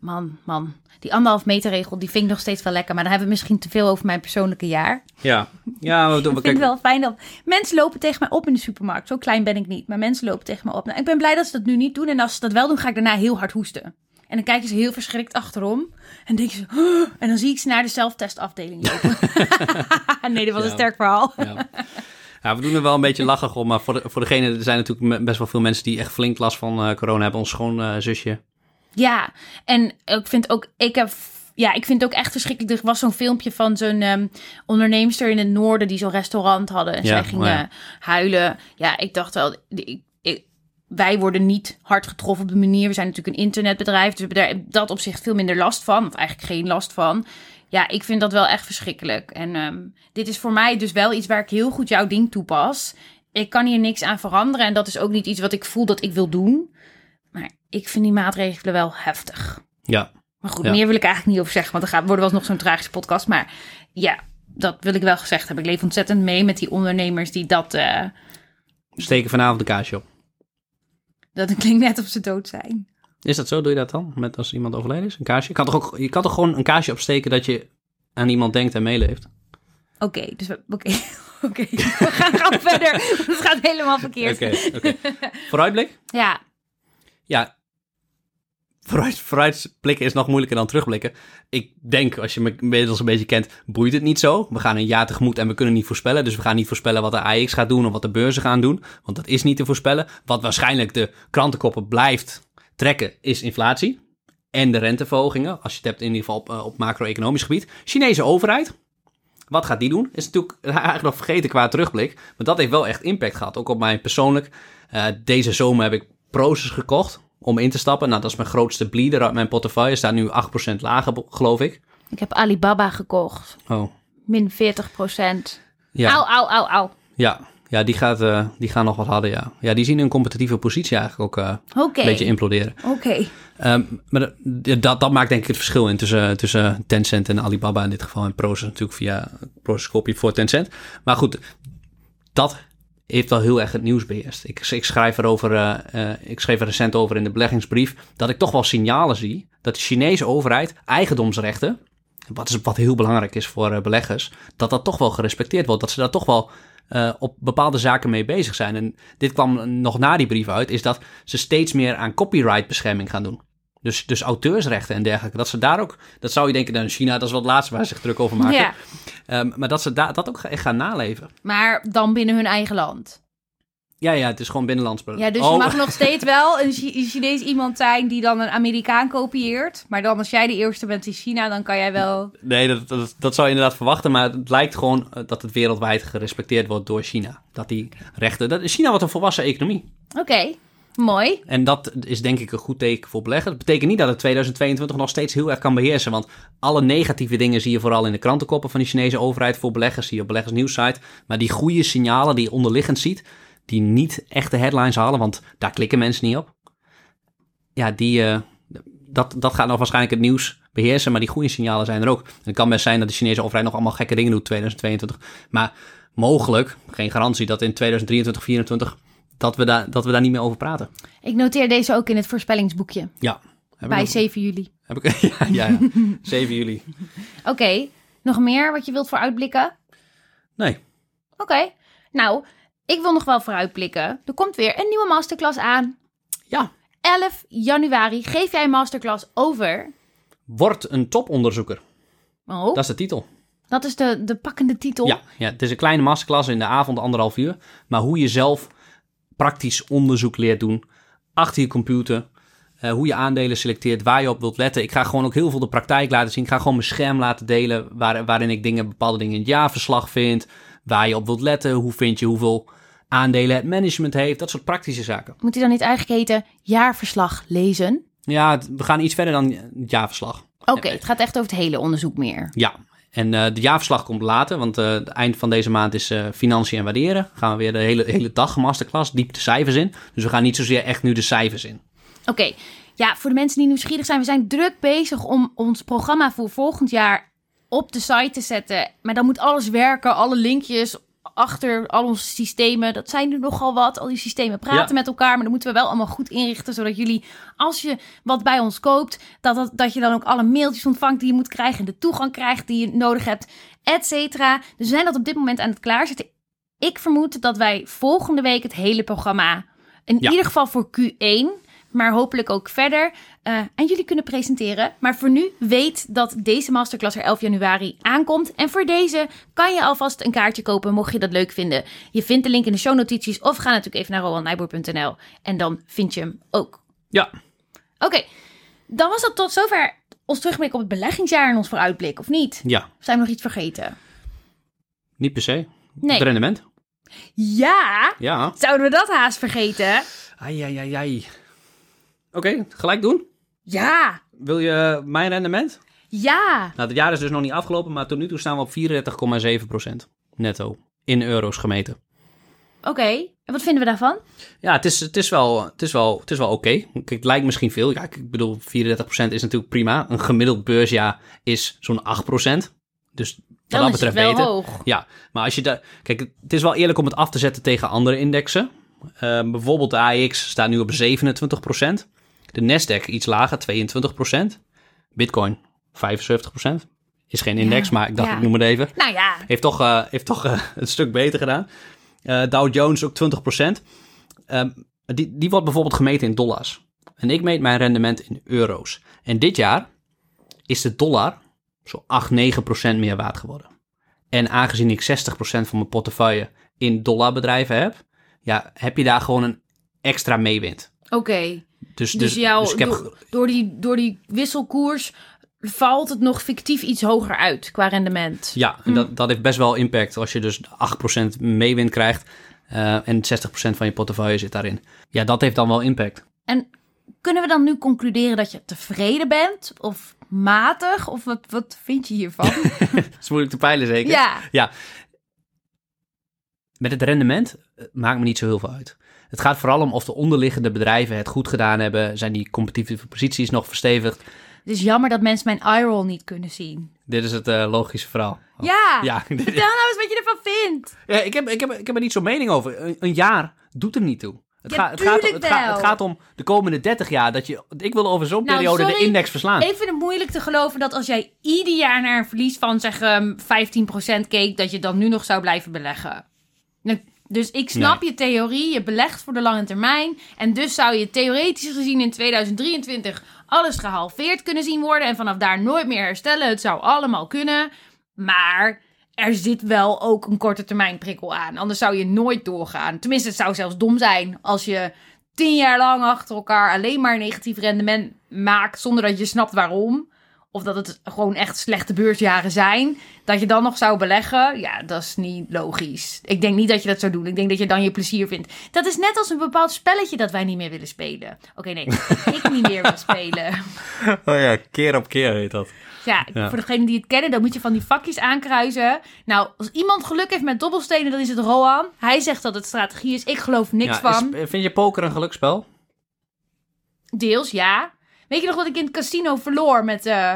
man, man, die anderhalf meter regel, die vind ik nog steeds wel lekker. Maar dan hebben we misschien te veel over mijn persoonlijke jaar. Ja, ja <laughs> we, Ik we, vind het wel fijn dat mensen lopen tegen mij op in de supermarkt. Zo klein ben ik niet, maar mensen lopen tegen mij op. Nou, ik ben blij dat ze dat nu niet doen. En als ze dat wel doen, ga ik daarna heel hard hoesten. En dan kijken ze heel verschrikt achterom. En denken ze, "Oh," en dan zie ik ze naar de zelftestafdeling lopen. <laughs> <laughs> nee, dat was een sterk verhaal. ja. Ja, we doen er wel een beetje lachig om, maar voor, de, voor degene, er zijn natuurlijk best wel veel mensen die echt flink last van eh, corona hebben. Ons schoonzusje. Ja, en ik vind ook, ik heb, ja, ik vind het ook echt verschrikkelijk. Er was zo'n filmpje van zo'n ehm onderneemster in het noorden die zo'n restaurant hadden. En Ja, zij ging oh ja. eh, huilen. Ja, ik dacht wel, ik, ik- wij worden niet hard getroffen op de manier. We zijn natuurlijk een internetbedrijf, dus we hebben daar dat op zich veel minder last van. Of eigenlijk geen last van. Ja, ik vind dat wel echt verschrikkelijk. En ehm, dit is voor mij dus wel iets waar ik heel goed jouw ding toepas. Ik kan hier niks aan veranderen en dat is ook niet iets wat ik voel dat ik wil doen. Maar ik vind die maatregelen wel heftig. Ja, Maar goed, Ja. meer wil ik eigenlijk niet over zeggen, want dan gaat, worden wel nog zo'n tragische podcast. Maar ja, dat wil ik wel gezegd hebben. Ik leef ontzettend mee met die ondernemers die dat... we steken vanavond een kaarsje op. dat klinkt net of ze dood zijn. Is dat zo? Doe je dat dan? Met als iemand overleden is? Een kaarsje? Je kan toch, ook, je kan toch gewoon een kaarsje opsteken dat je aan iemand denkt en meeleeft? Oké, dus we, oké, <laughs> oké. we gaan gewoon <laughs> verder. Het gaat helemaal verkeerd. Oké, oké. Vooruitblik? <laughs> Ja, Ja. vooruit, vooruitblikken is nog moeilijker dan terugblikken. Ik denk, als je me inmiddels een beetje kent, boeit het niet zo. We gaan een jaar tegemoet en we kunnen niet voorspellen. Dus we gaan niet voorspellen wat de AX gaat doen of wat de beurzen gaan doen. Want dat is niet te voorspellen. Wat waarschijnlijk de krantenkoppen blijft trekken, is inflatie. En de renteverhogingen, als je het hebt in ieder geval op, eh, op macro-economisch gebied. Chinese overheid, wat gaat die doen? Is natuurlijk <laughs> eigenlijk nog vergeten qua terugblik. Maar dat heeft wel echt impact gehad. Ook op mij persoonlijk. Uh, deze zomer heb ik Proces gekocht om in te stappen. Nou, dat is mijn grootste bleeder uit mijn portefeuille. Staat nu 8% lager, geloof ik. Ik heb Alibaba gekocht. Oh. Min 40 Ja. Au, au, au, au. Ja, ja die, gaat, uh, die gaan nog wat harder, ja. Ja, die zien hun competitieve positie eigenlijk ook uh, een beetje imploderen. Oké. Okay. Um, maar dat, dat maakt denk ik het verschil in tussen, tussen Tencent en Alibaba in dit geval. En Proces natuurlijk via Proces voor Tencent. Maar goed, dat heeft wel heel erg het nieuws beheerst. Ik, ik schrijf erover, uh, ik schreef er recent over in de beleggingsbrief, dat ik toch wel signalen zie dat de Chinese overheid eigendomsrechten, wat, is, wat heel belangrijk is voor uh, beleggers, dat dat toch wel gerespecteerd wordt. Dat ze daar toch wel uh, op bepaalde zaken mee bezig zijn. En dit kwam nog na die brief uit, is dat ze steeds meer aan copyrightbescherming gaan doen. Dus, dus auteursrechten en dergelijke. Dat ze daar ook, dat zou je denken, dan nou, China, dat is wat het laatste waar ze zich druk over maken. Ja. Um, maar dat ze da dat ook echt gaan naleven. Maar dan binnen hun eigen land. Ja, ja, het is gewoon binnenlands Ja, dus oh. je mag nog <laughs> steeds wel een Chinees iemand zijn die dan een Amerikaan kopieert. Maar dan als jij de eerste bent in China, dan kan jij wel... Nee, dat, dat, dat zou je inderdaad verwachten. Maar het lijkt gewoon eh, dat het wereldwijd gerespecteerd wordt door China. Dat die rechten... Dat, China wordt een volwassen economie. Oké. Mooi. En dat is denk ik een goed teken voor beleggen. Dat betekent niet dat het 2022 nog steeds heel erg kan beheersen. Want alle negatieve dingen zie je vooral in de krantenkoppen van de Chinese overheid voor beleggers. Zie je op beleggersnieuwsite. Maar die goede signalen die je onderliggend ziet, die niet echte headlines halen, want daar klikken mensen niet op. Ja, die, uh, dat, dat gaat nog waarschijnlijk het nieuws beheersen, maar die goede signalen zijn er ook. En het kan best zijn dat de Chinese overheid nog allemaal gekke dingen doet 2022. Maar mogelijk, geen garantie, dat in 2023, 2024 dat we, daar, dat we daar niet meer over praten. Ik noteer deze ook in het voorspellingsboekje. Ja. Bij 7 juli. Heb ik, <laughs> ja, ja, 7 <laughs> juli. Oké, nog meer wat je wilt vooruitblikken? Nee. Oké, nou, ik wil nog wel vooruitblikken. Er komt weer een nieuwe masterclass aan. Ja. 11 januari geef jij een masterclass over... Word een toponderzoeker. Oh. Dat is de titel. Dat is de, de pakkende titel? Ja, ja, het is een kleine masterclass in de avond, anderhalf uur. Maar hoe je zelf praktisch onderzoek leert doen achter je computer. Uh, hoe je aandelen selecteert, waar je op wilt letten. Ik ga gewoon ook heel veel de praktijk laten zien. Ik ga gewoon mijn scherm laten delen waar, waarin ik dingen, bepaalde dingen in het jaarverslag vind. Waar je op wilt letten. Hoe vind je hoeveel aandelen het management heeft. Dat soort praktische zaken. Moet hij dan niet eigenlijk heten jaarverslag lezen? Ja, we gaan iets verder dan het jaarverslag. Oké, het gaat echt over het hele onderzoek meer. Ja, en uh, de jaarverslag komt later, want uh, het eind van deze maand is uh, financiën en waarderen. Gaan we weer de hele, hele dag masterclass, diep de cijfers in. Dus we gaan niet zozeer echt nu de cijfers in. Oké, ja, voor de mensen die nieuwsgierig zijn, we zijn druk bezig om ons programma voor volgend jaar op de site te zetten. Maar dan moet alles werken, alle linkjes achter al onze systemen. Dat zijn er nogal wat. Al die systemen praten met elkaar. Maar dan moeten we wel allemaal goed inrichten. Zodat jullie, als je wat bij ons koopt, dat, dat, dat je dan ook alle mailtjes ontvangt die je moet krijgen. En de toegang krijgt die je nodig hebt, et cetera. Dus we zijn dat op dit moment aan het klaarzetten. Ik vermoed dat wij volgende week het hele programma, in ieder geval voor Q1, maar hopelijk ook verder uh, aan jullie kunnen presenteren. Maar voor nu weet dat deze masterclass er 11 januari aankomt. En voor deze kan je alvast een kaartje kopen, mocht je dat leuk vinden. Je vindt de link in de shownotities of ga natuurlijk even naar rolandnijboer.nl en dan vind je hem ook. Ja. Oké, dan was dat tot zover ons terugblik op het beleggingsjaar en ons vooruitblik, of niet? Ja. Zijn we nog iets vergeten? Niet per se. Nee. Het rendement. Ja. Ja. Zouden we dat haast vergeten? Ai, ai, ai, ai. Oké, gelijk doen. Ja. Wil je mijn rendement? Ja. Nou, het jaar is dus nog niet afgelopen, maar tot nu toe staan we op 34,7% netto in euro's gemeten. Oké, en wat vinden we daarvan? Ja, het is, het is wel, het is wel, het is wel oké. Het lijkt misschien veel. Ja, ik bedoel, 34% is natuurlijk prima. Een gemiddeld beursjaar is zo'n 8%. Dus wat dat betreft beter. Hoog. Ja, maar als je daar. Kijk, het is wel eerlijk om het af te zetten tegen andere indexen. Uh, bijvoorbeeld de AX staat nu op 27%. De Nasdaq iets lager, 22%. Bitcoin 75%. Is geen index, maar ik dacht ik noem het even. Nou ja. Heeft toch, uh, heeft toch uh, een stuk beter gedaan. Uh, Dow Jones ook 20%. Um, die, die wordt bijvoorbeeld gemeten in dollars. En ik meet mijn rendement in euro's. En dit jaar is de dollar zo 8, 9 procent meer waard geworden. En aangezien ik 60 procent van mijn portefeuille in dollarbedrijven heb, ja, heb je daar gewoon een extra meewind. Oké. Dus, Dus, jou, dus ik heb, door, door, die, door die wisselkoers valt het nog fictief iets hoger uit qua rendement. Ja, en dat, dat heeft best wel impact als je dus 8% meewind krijgt eh, en 60% van je portefeuille zit daarin. Ja, dat heeft dan wel impact. En kunnen we dan nu concluderen dat je tevreden bent? Of matig? Of wat, wat vind je hiervan? <laughs> Dat is moeilijk te peilen zeker. ja. Ja. Met het rendement eh, maakt me niet zo heel veel uit. Het gaat vooral om of de onderliggende bedrijven het goed gedaan hebben. Zijn die competitieve posities nog verstevigd? Het is jammer dat mensen mijn eye-roll niet kunnen zien. Dit is het eh, logische verhaal. Oh. Ja. Ja, <laughs> Vertel nou eens wat je ervan vindt. ja ik, heb, ik, heb, ik heb er niet zo'n mening over. Een, een jaar doet er niet toe. Het, Ja, gaat, het, gaat, het, gaat, het gaat om de komende 30 jaar. Dat je, ik wil over zo'n Nou, periode de index verslaan. Ik vind het moeilijk te geloven dat als jij ieder jaar naar een verlies van zeg um, 15% keek, dat je dan nu nog zou blijven beleggen. Nou, Dus ik snap je theorie, je belegt voor de lange termijn. En dus zou je theoretisch gezien in 2023 alles gehalveerd kunnen zien worden. En vanaf daar nooit meer herstellen. Het zou allemaal kunnen. Maar er zit wel ook een korte termijn prikkel aan. Anders zou je nooit doorgaan. Tenminste, het zou zelfs dom zijn als je tien jaar lang achter elkaar alleen maar negatief rendement maakt. Zonder dat je snapt waarom. Of dat het gewoon echt slechte beursjaren zijn. Dat je dan nog zou beleggen. Ja, dat is niet logisch. Ik denk niet dat je dat zou doen. Ik denk dat je dan je plezier vindt. Dat is net als een bepaald spelletje dat wij niet meer willen spelen. Oké, nee. <laughs> ik niet meer wil spelen. <laughs> Oh ja, keer op keer heet dat. Ja, Ja. voor degenen die het kennen, dan moet je van die vakjes aankruisen. Nou, als iemand geluk heeft met dobbelstenen, dan is het Roan. Hij zegt dat het strategie is. Ik geloof niks Ja, van. is- vind je poker een geluksspel? Deels, ja. Weet je nog wat ik in het casino verloor met eh,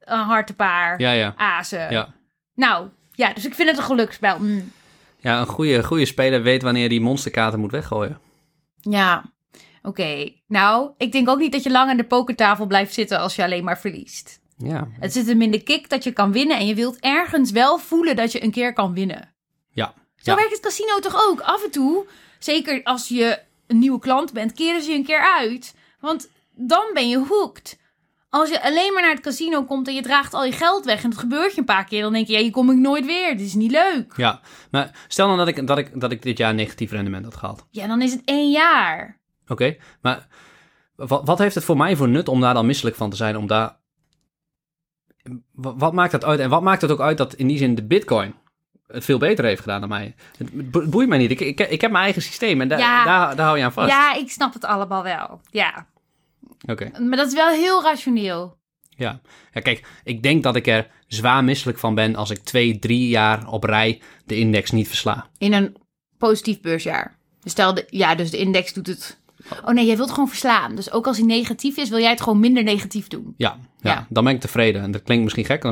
een hartepaar, Ja, ja. azen? Ja, Nou, ja, dus ik vind het een geluksspel. Mm. ja een goede, goede speler weet wanneer die monsterkaarten moet weggooien. Ja, oké. Nou, ik denk ook niet dat je lang aan de pokertafel blijft zitten als je alleen maar verliest. Ja, Het zit hem in de kick dat je kan winnen en je wilt ergens wel voelen dat je een keer kan winnen. ja. Zo ja. werkt het casino toch ook? Af en toe, zeker als je een nieuwe klant bent, keren ze je een keer uit. Want dan ben je hooked. Als je alleen maar naar het casino komt en je draagt al je geld weg en het gebeurt je een paar keer, dan denk je, ja, hier kom ik nooit weer. Dit is niet leuk. Ja, maar stel dan dat ik, dat ik, dat ik dit jaar een negatief rendement had gehaald. Ja, dan is het één jaar. Oké, maar wat, wat heeft het voor mij voor nut om daar dan misselijk van te zijn? Om daar... Wat, maakt dat uit? En wat maakt het ook uit dat in die zin de bitcoin het veel beter heeft gedaan dan mij? Het bo- boeit mij niet. Ik, ik, ik heb mijn eigen systeem en daar, Ja. daar, daar hou je aan vast. Ja, ik snap het allemaal wel. Ja, Oké, maar dat is wel heel rationeel. ja. ja. Kijk, ik denk dat ik er zwaar misselijk van ben als ik twee, drie jaar op rij de index niet versla. In een positief beursjaar. Dus stel, de, ja, dus de index doet het. Oh nee, jij wilt gewoon verslaan. Dus ook als hij negatief is, wil jij het gewoon minder negatief doen. Ja, ja, Ja. dan ben ik tevreden. En dat klinkt misschien gek.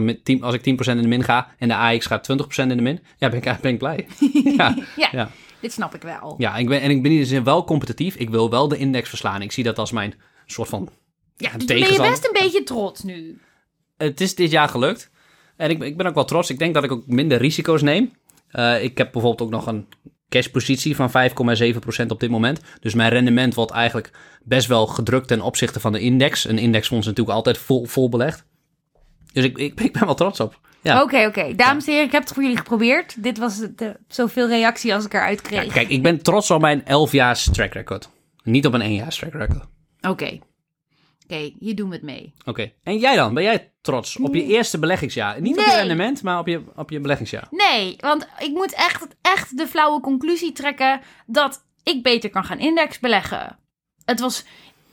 Als ik 10% in de min ga en de AX gaat 20% in de min, ja, ben ik, ben ik blij. <laughs> ja, Ja, ja. dit snap ik wel. ja ik ben, en ik ben in de zin wel competitief. Ik wil wel de index verslaan. Ik zie dat als mijn soort van... Ja, dus ben je best een beetje trots nu. Het is dit jaar gelukt. En ik, ben- ik ben ook wel trots. Ik denk dat ik ook minder risico's neem. Eh, ik heb bijvoorbeeld ook nog een cashpositie van 5,7% op dit moment. Dus mijn rendement wordt eigenlijk best wel gedrukt ten opzichte van de index. Een indexfonds is natuurlijk altijd vol, vol belegd. Dus ik, ik, <laughs> ik ben wel trots op. Ja. Oké, oké. Dames en heren, ik heb het voor jullie geprobeerd. Dit was het, eh, zoveel reactie als ik eruit Ja, kreeg. kijk, ik ben trots op mijn 11 jaar track record. Niet op een 1 jaar track record. Oké. Oké, hier doen we het mee. Oké. En jij dan? Ben jij trots op je eerste beleggingsjaar? Niet op je rendement, maar op je, op je beleggingsjaar. Nee, want ik moet echt, echt de flauwe conclusie trekken dat ik beter kan gaan index beleggen. Het was,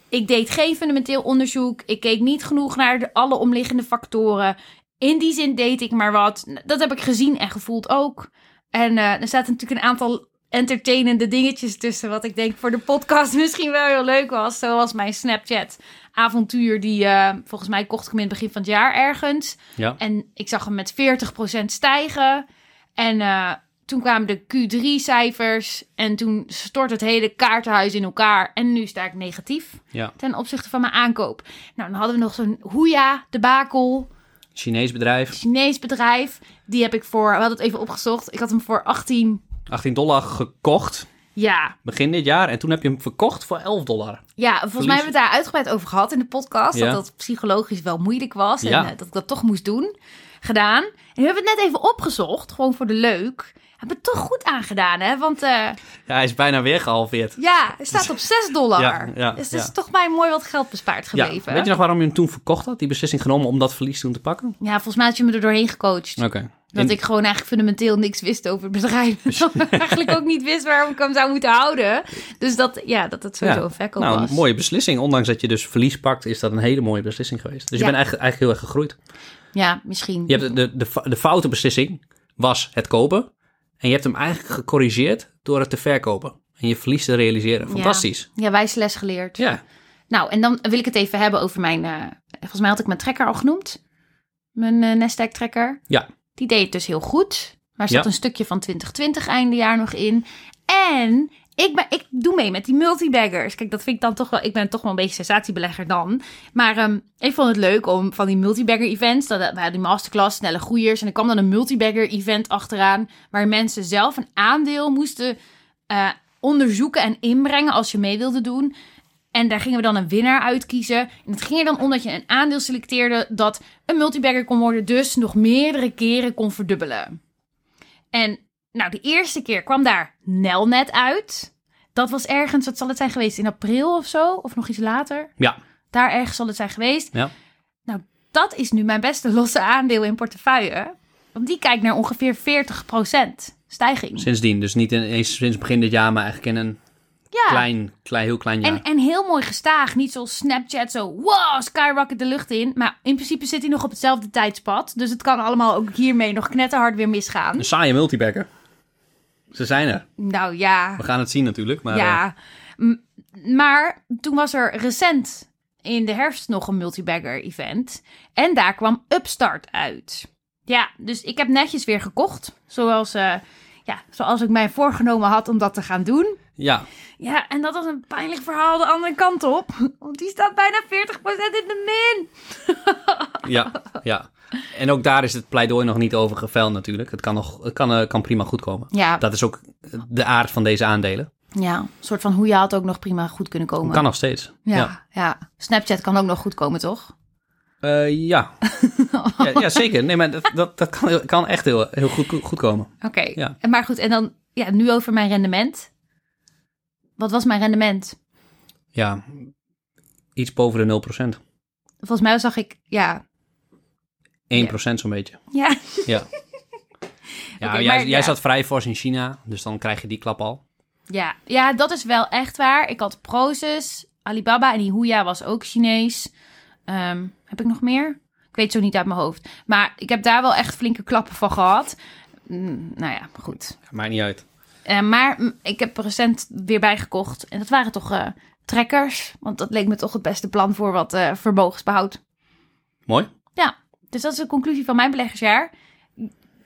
ik deed geen fundamenteel onderzoek. Ik keek niet genoeg naar de, alle omliggende factoren. In die zin deed ik maar wat. Dat heb ik gezien en gevoeld ook. En eh, er zaten natuurlijk een aantal entertainende dingetjes tussen. Wat ik denk voor de podcast <laughs> misschien wel heel leuk was. Zoals mijn Snapchat avontuur. Die eh, volgens mij kocht ik hem in het begin van het jaar ergens. Ja. En ik zag hem met 40% stijgen. En eh, toen kwamen de Q3-cijfers. En toen stort het hele kaartenhuis in elkaar. En nu sta ik negatief Ja. ten opzichte van mijn aankoop. Nou, dan hadden we nog zo'n Hoeja, de Bakel, Chinees bedrijf. Chinees bedrijf. Die heb ik voor, we hadden het even opgezocht. Ik had hem voor 18, 18 dollar gekocht. Ja, begin dit jaar. En toen heb je hem verkocht voor 11 dollar. ja, volgens mij hebben we het daar uitgebreid over gehad in de podcast. Ja. Dat dat psychologisch wel moeilijk was. En Ja. eh, dat ik dat toch moest doen. Gedaan. En nu hebben we het net even opgezocht. Gewoon voor de leuk. Hebben we het toch goed aangedaan, hè? Want eh, Ja, hij is bijna weer gehalveerd. ja, hij staat op 6 dollar. Ja, ja, dus het is ja. toch mij mooi wat geld bespaard Ja, gebleven. weet je nog waarom je hem toen verkocht had? Die beslissing genomen om dat verlies toen te pakken? Ja, volgens mij had je me er doorheen gecoacht. Oké. Dat En- ik gewoon eigenlijk fundamenteel niks wist over het bedrijf. <laughs> Dat ik eigenlijk ook niet wist waarom ik hem zou moeten houden. Dus dat, ja, dat het sowieso Ja. een verkoop Nou, was. een mooie beslissing. Ondanks dat je dus verlies pakt, is dat een hele mooie beslissing geweest. Dus je bent eigenlijk, eigenlijk heel erg gegroeid. Ja, misschien. Je hebt de, de, de, de foute beslissing was het kopen. En je hebt hem eigenlijk gecorrigeerd door het te verkopen. En je verlies te realiseren. Fantastisch. Ja, wijze les geleerd. Ja, Nou, en dan wil ik het even hebben over mijn... eh, volgens mij had ik mijn trekker al genoemd. Mijn eh Nasdaq trekker. Ja. Die deed het dus heel goed. Maar er zat Ja. een stukje van 2020 eindejaar nog in. En ik, ben, ik doe mee met die multibaggers. Kijk, dat vind ik dan toch wel... Ik ben toch wel een beetje sensatiebelegger dan. Maar ehm, ik vond het leuk om van die multibagger events... Dat, we hadden die masterclass, snelle groeiers... en er kwam dan een multibagger event achteraan... waar mensen zelf een aandeel moesten eh, onderzoeken en inbrengen... als je mee wilde doen... En daar gingen we dan een winnaar uitkiezen. En het ging er dan om dat je een aandeel selecteerde dat een multibagger kon worden, dus nog meerdere keren kon verdubbelen. En nou, de eerste keer kwam daar Nelnet uit. Dat was ergens, wat zal het zijn geweest, in april of zo? Of nog iets later? ja, Daar ergens zal het zijn geweest. ja. Nou, dat is nu mijn beste losse aandeel in portefeuille. Want die kijkt naar ongeveer 40% stijging. Sindsdien. Dus niet eens sinds begin dit jaar, maar eigenlijk in een Ja. klein, klein, heel klein jaar. En, en heel mooi gestaag. Niet zoals Snapchat zo, wow, skyrocket de lucht in. Maar in principe zit hij nog op hetzelfde tijdspad. Dus het kan allemaal ook hiermee nog knetterhard weer misgaan. Een saaie multibacker. Ze zijn er. Nou ja, We gaan het zien natuurlijk. Maar, eh, ja. M- maar toen was er recent in de herfst nog een multibagger event. En daar kwam Upstart uit. Ja, dus ik heb netjes weer gekocht. Zoals, eh, ja, zoals ik mij voorgenomen had om dat te gaan doen. ja, Ja, en dat was een pijnlijk verhaal de andere kant op. Want die staat bijna 40% in de min. <laughs> ja, ja. En ook daar is het pleidooi nog niet over geveld natuurlijk. Het kan, nog, het kan, eh, kan prima goed komen. Ja, Dat is ook de aard van deze aandelen. ja, een soort van hoe je had ook nog prima goed kunnen komen. Kan nog steeds. ja, ja, Snapchat kan ook nog goed komen, toch? Eh, ja. ja. Ja, zeker. Nee, maar dat, dat, dat kan, kan echt heel, heel goed, goed komen. Oké, Ja. Maar goed, en dan ja, nu over mijn rendement. Wat was mijn rendement? Ja, iets boven de 0%. 1% Volgens mij zag ik, ja, zo'n beetje. ja, Ja. <laughs> Ja, jij, maar jij zat vrij fors in China, dus dan krijg je die klap al. ja, ja, dat is wel echt waar. Ik had Proces, Alibaba en die Huya was ook Chinees. Ehm, heb ik nog meer? Ik weet zo niet uit mijn hoofd. Maar ik heb daar wel echt flinke klappen van gehad. Mm, nou ja, goed. Maakt niet uit. Eh, maar mm, ik heb er recent weer bijgekocht. En dat waren toch eh, trekkers. Want dat leek me toch het beste plan voor wat eh, vermogensbehoud. Mooi. Ja, dus dat is de conclusie van mijn beleggersjaar.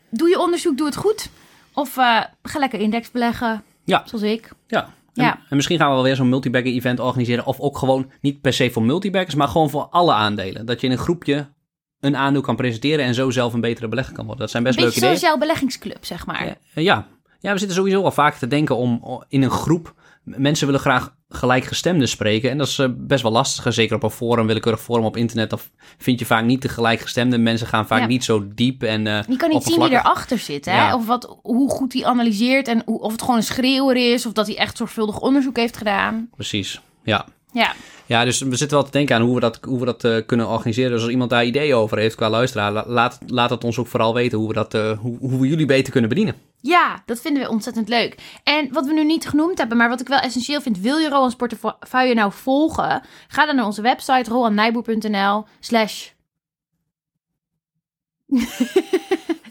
Doe je onderzoek, doe het goed. Of ga lekker index beleggen, Ja. zoals ik. Ja. En, Ja. en misschien gaan we wel weer zo'n multibagger event organiseren. Of ook gewoon niet per se voor multibaggers, maar gewoon voor alle aandelen. Dat je in een groepje een aandeel kan presenteren en zo zelf een betere belegger kan worden. Dat zijn best Een beetje leuke ideeën. jouw beleggingsclub, zeg maar. Ja, ja. ja, we zitten sowieso al vaak te denken om in een groep. Mensen willen graag gelijkgestemden spreken. En dat is eh, best wel lastig. Zeker op een forum, willekeurig forum op internet. Dan vind je vaak niet de gelijkgestemden. Mensen gaan vaak Ja. niet zo diep en eh Je kan niet zien wie erachter zit, hè? Ja. Of wat, hoe goed hij analyseert en hoe, of het gewoon een schreeuwer is, of dat hij echt zorgvuldig onderzoek heeft gedaan. Precies, ja. Ja, Ja, dus we zitten wel te denken aan hoe we dat, hoe we dat eh, kunnen organiseren. Dus als iemand daar ideeën over heeft qua luisteraar, la- laat, laat het ons ook vooral weten hoe we, dat, eh, hoe, hoe we jullie beter kunnen bedienen. ja, dat vinden we ontzettend leuk. En wat we nu niet genoemd hebben, maar wat ik wel essentieel vind, wil je Roland's portefeuille nou volgen? Ga dan naar onze website rolandnijboer.nl slash... <laughs>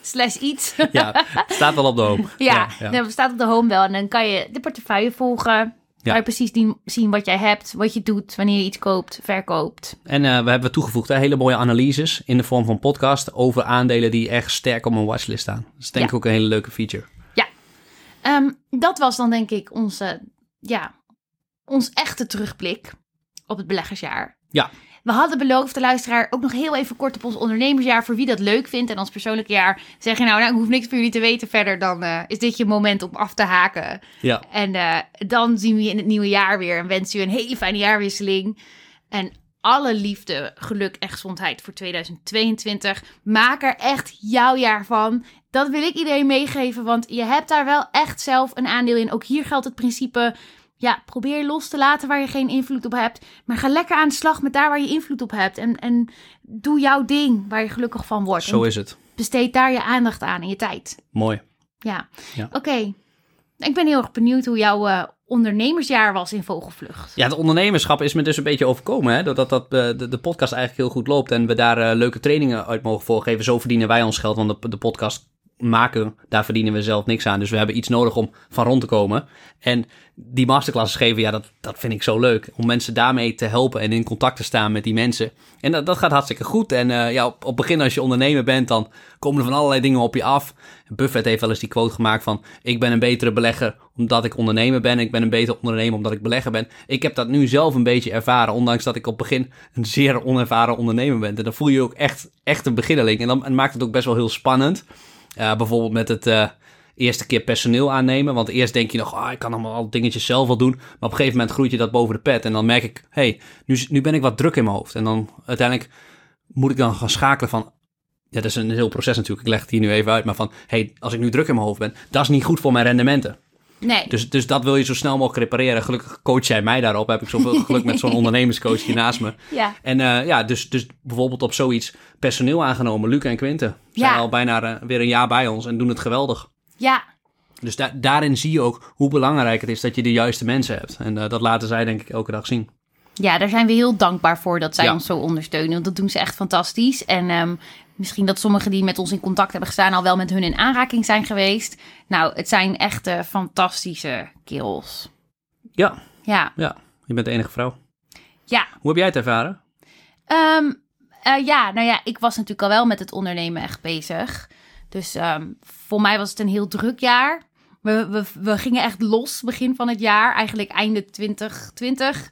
slash iets. Ja, staat wel op de hoop. <laughs> Ja, ja. dat staat op de home wel. En dan kan je de portefeuille volgen. Kan je precies zien wat jij hebt, wat je doet, wanneer je iets koopt, verkoopt. En eh, we hebben toegevoegd hè, hele mooie analyses in de vorm van podcast over aandelen die echt sterk op een watchlist staan. Dat is denk ik Ja. ook een hele leuke feature. Ehm, dat was dan denk ik onze, ja, ons echte terugblik op het beleggersjaar. Ja. We hadden beloofd, de luisteraar, ook nog heel even kort op ons ondernemersjaar. Voor wie dat leuk vindt en ons persoonlijke jaar. Zeg je nou, nou ik hoef niks voor jullie te weten verder. Dan eh, is dit je moment om af te haken. Ja. En eh, dan zien we je in het nieuwe jaar weer. En wensen je een hele fijne jaarwisseling. En alle liefde, geluk en gezondheid voor 2022. Maak er echt jouw jaar van. Dat wil ik iedereen meegeven, want je hebt daar wel echt zelf een aandeel in. Ook hier geldt het principe, ja, probeer los te laten waar je geen invloed op hebt. Maar ga lekker aan de slag met daar waar je invloed op hebt. En, en doe jouw ding waar je gelukkig van wordt. Zo En is het. besteed daar je aandacht aan en je tijd. Mooi. Ja, Ja. oké. Ik ben heel erg benieuwd hoe jouw eh, ondernemersjaar was in Vogelvlucht. Ja, het ondernemerschap is me dus een beetje overkomen. Hè? Doordat dat, eh, de, de podcast eigenlijk heel goed loopt en we daar eh, leuke trainingen uit mogen voorgeven. Zo verdienen wij ons geld, want de, de podcast maken, daar verdienen we zelf niks aan. Dus we hebben iets nodig om van rond te komen. En die masterclasses geven, ja, dat, dat vind ik zo leuk. Om mensen daarmee te helpen en in contact te staan met die mensen. En dat, dat gaat hartstikke goed. En eh, ja, op, het begin als je ondernemer bent, dan komen er van allerlei dingen op je af. Buffett heeft wel eens die quote gemaakt van... ik ben een betere belegger omdat ik ondernemer ben. Ik ben een betere ondernemer omdat ik belegger ben. Ik heb dat nu zelf een beetje ervaren. Ondanks dat ik op het begin een zeer onervaren ondernemer ben. En dan voel je je ook echt, echt een beginneling. En dan maakt het ook best wel heel spannend. Uh, bijvoorbeeld met het uh, eerste keer personeel aannemen. Want eerst denk je nog, ah, ik kan allemaal al dingetjes zelf wel doen. Maar op een gegeven moment groeit je dat boven de pet. En dan merk ik, hé, hey, nu, nu ben ik wat druk in mijn hoofd. En dan uiteindelijk moet ik dan gaan schakelen van... Ja, dat is een heel proces natuurlijk. Ik leg het hier nu even uit. Maar van, hé, hey, als ik nu druk in mijn hoofd ben, dat is niet goed voor mijn rendementen. Nee. Dus, dus dat wil je zo snel mogelijk repareren. Gelukkig coach jij mij daarop. Heb ik zoveel <laughs> geluk met zo'n ondernemerscoach hier naast me. Ja. En uh, ja, dus, dus bijvoorbeeld op zoiets personeel aangenomen. Luc en Quinte zijn Ja. al bijna uh, weer een jaar bij ons en doen het geweldig. Ja. Dus da daarin zie je ook hoe belangrijk het is dat je de juiste mensen hebt. En uh, dat laten zij denk ik elke dag zien. Ja, daar zijn we heel dankbaar voor dat zij Ja. ons zo ondersteunen. Want dat doen ze echt fantastisch. En ehm, misschien dat sommigen die met ons in contact hebben gestaan... al wel met hun in aanraking zijn geweest. Nou, het zijn echt eh, fantastische kerels. Ja, Ja. ja, je bent de enige vrouw. Ja. Hoe heb jij het ervaren? Ehm, eh, ja, nou ja, ik was natuurlijk al wel met het ondernemen echt bezig. Dus ehm, voor mij was het een heel druk jaar. We, we, we gingen echt los begin van het jaar, eigenlijk einde 2020.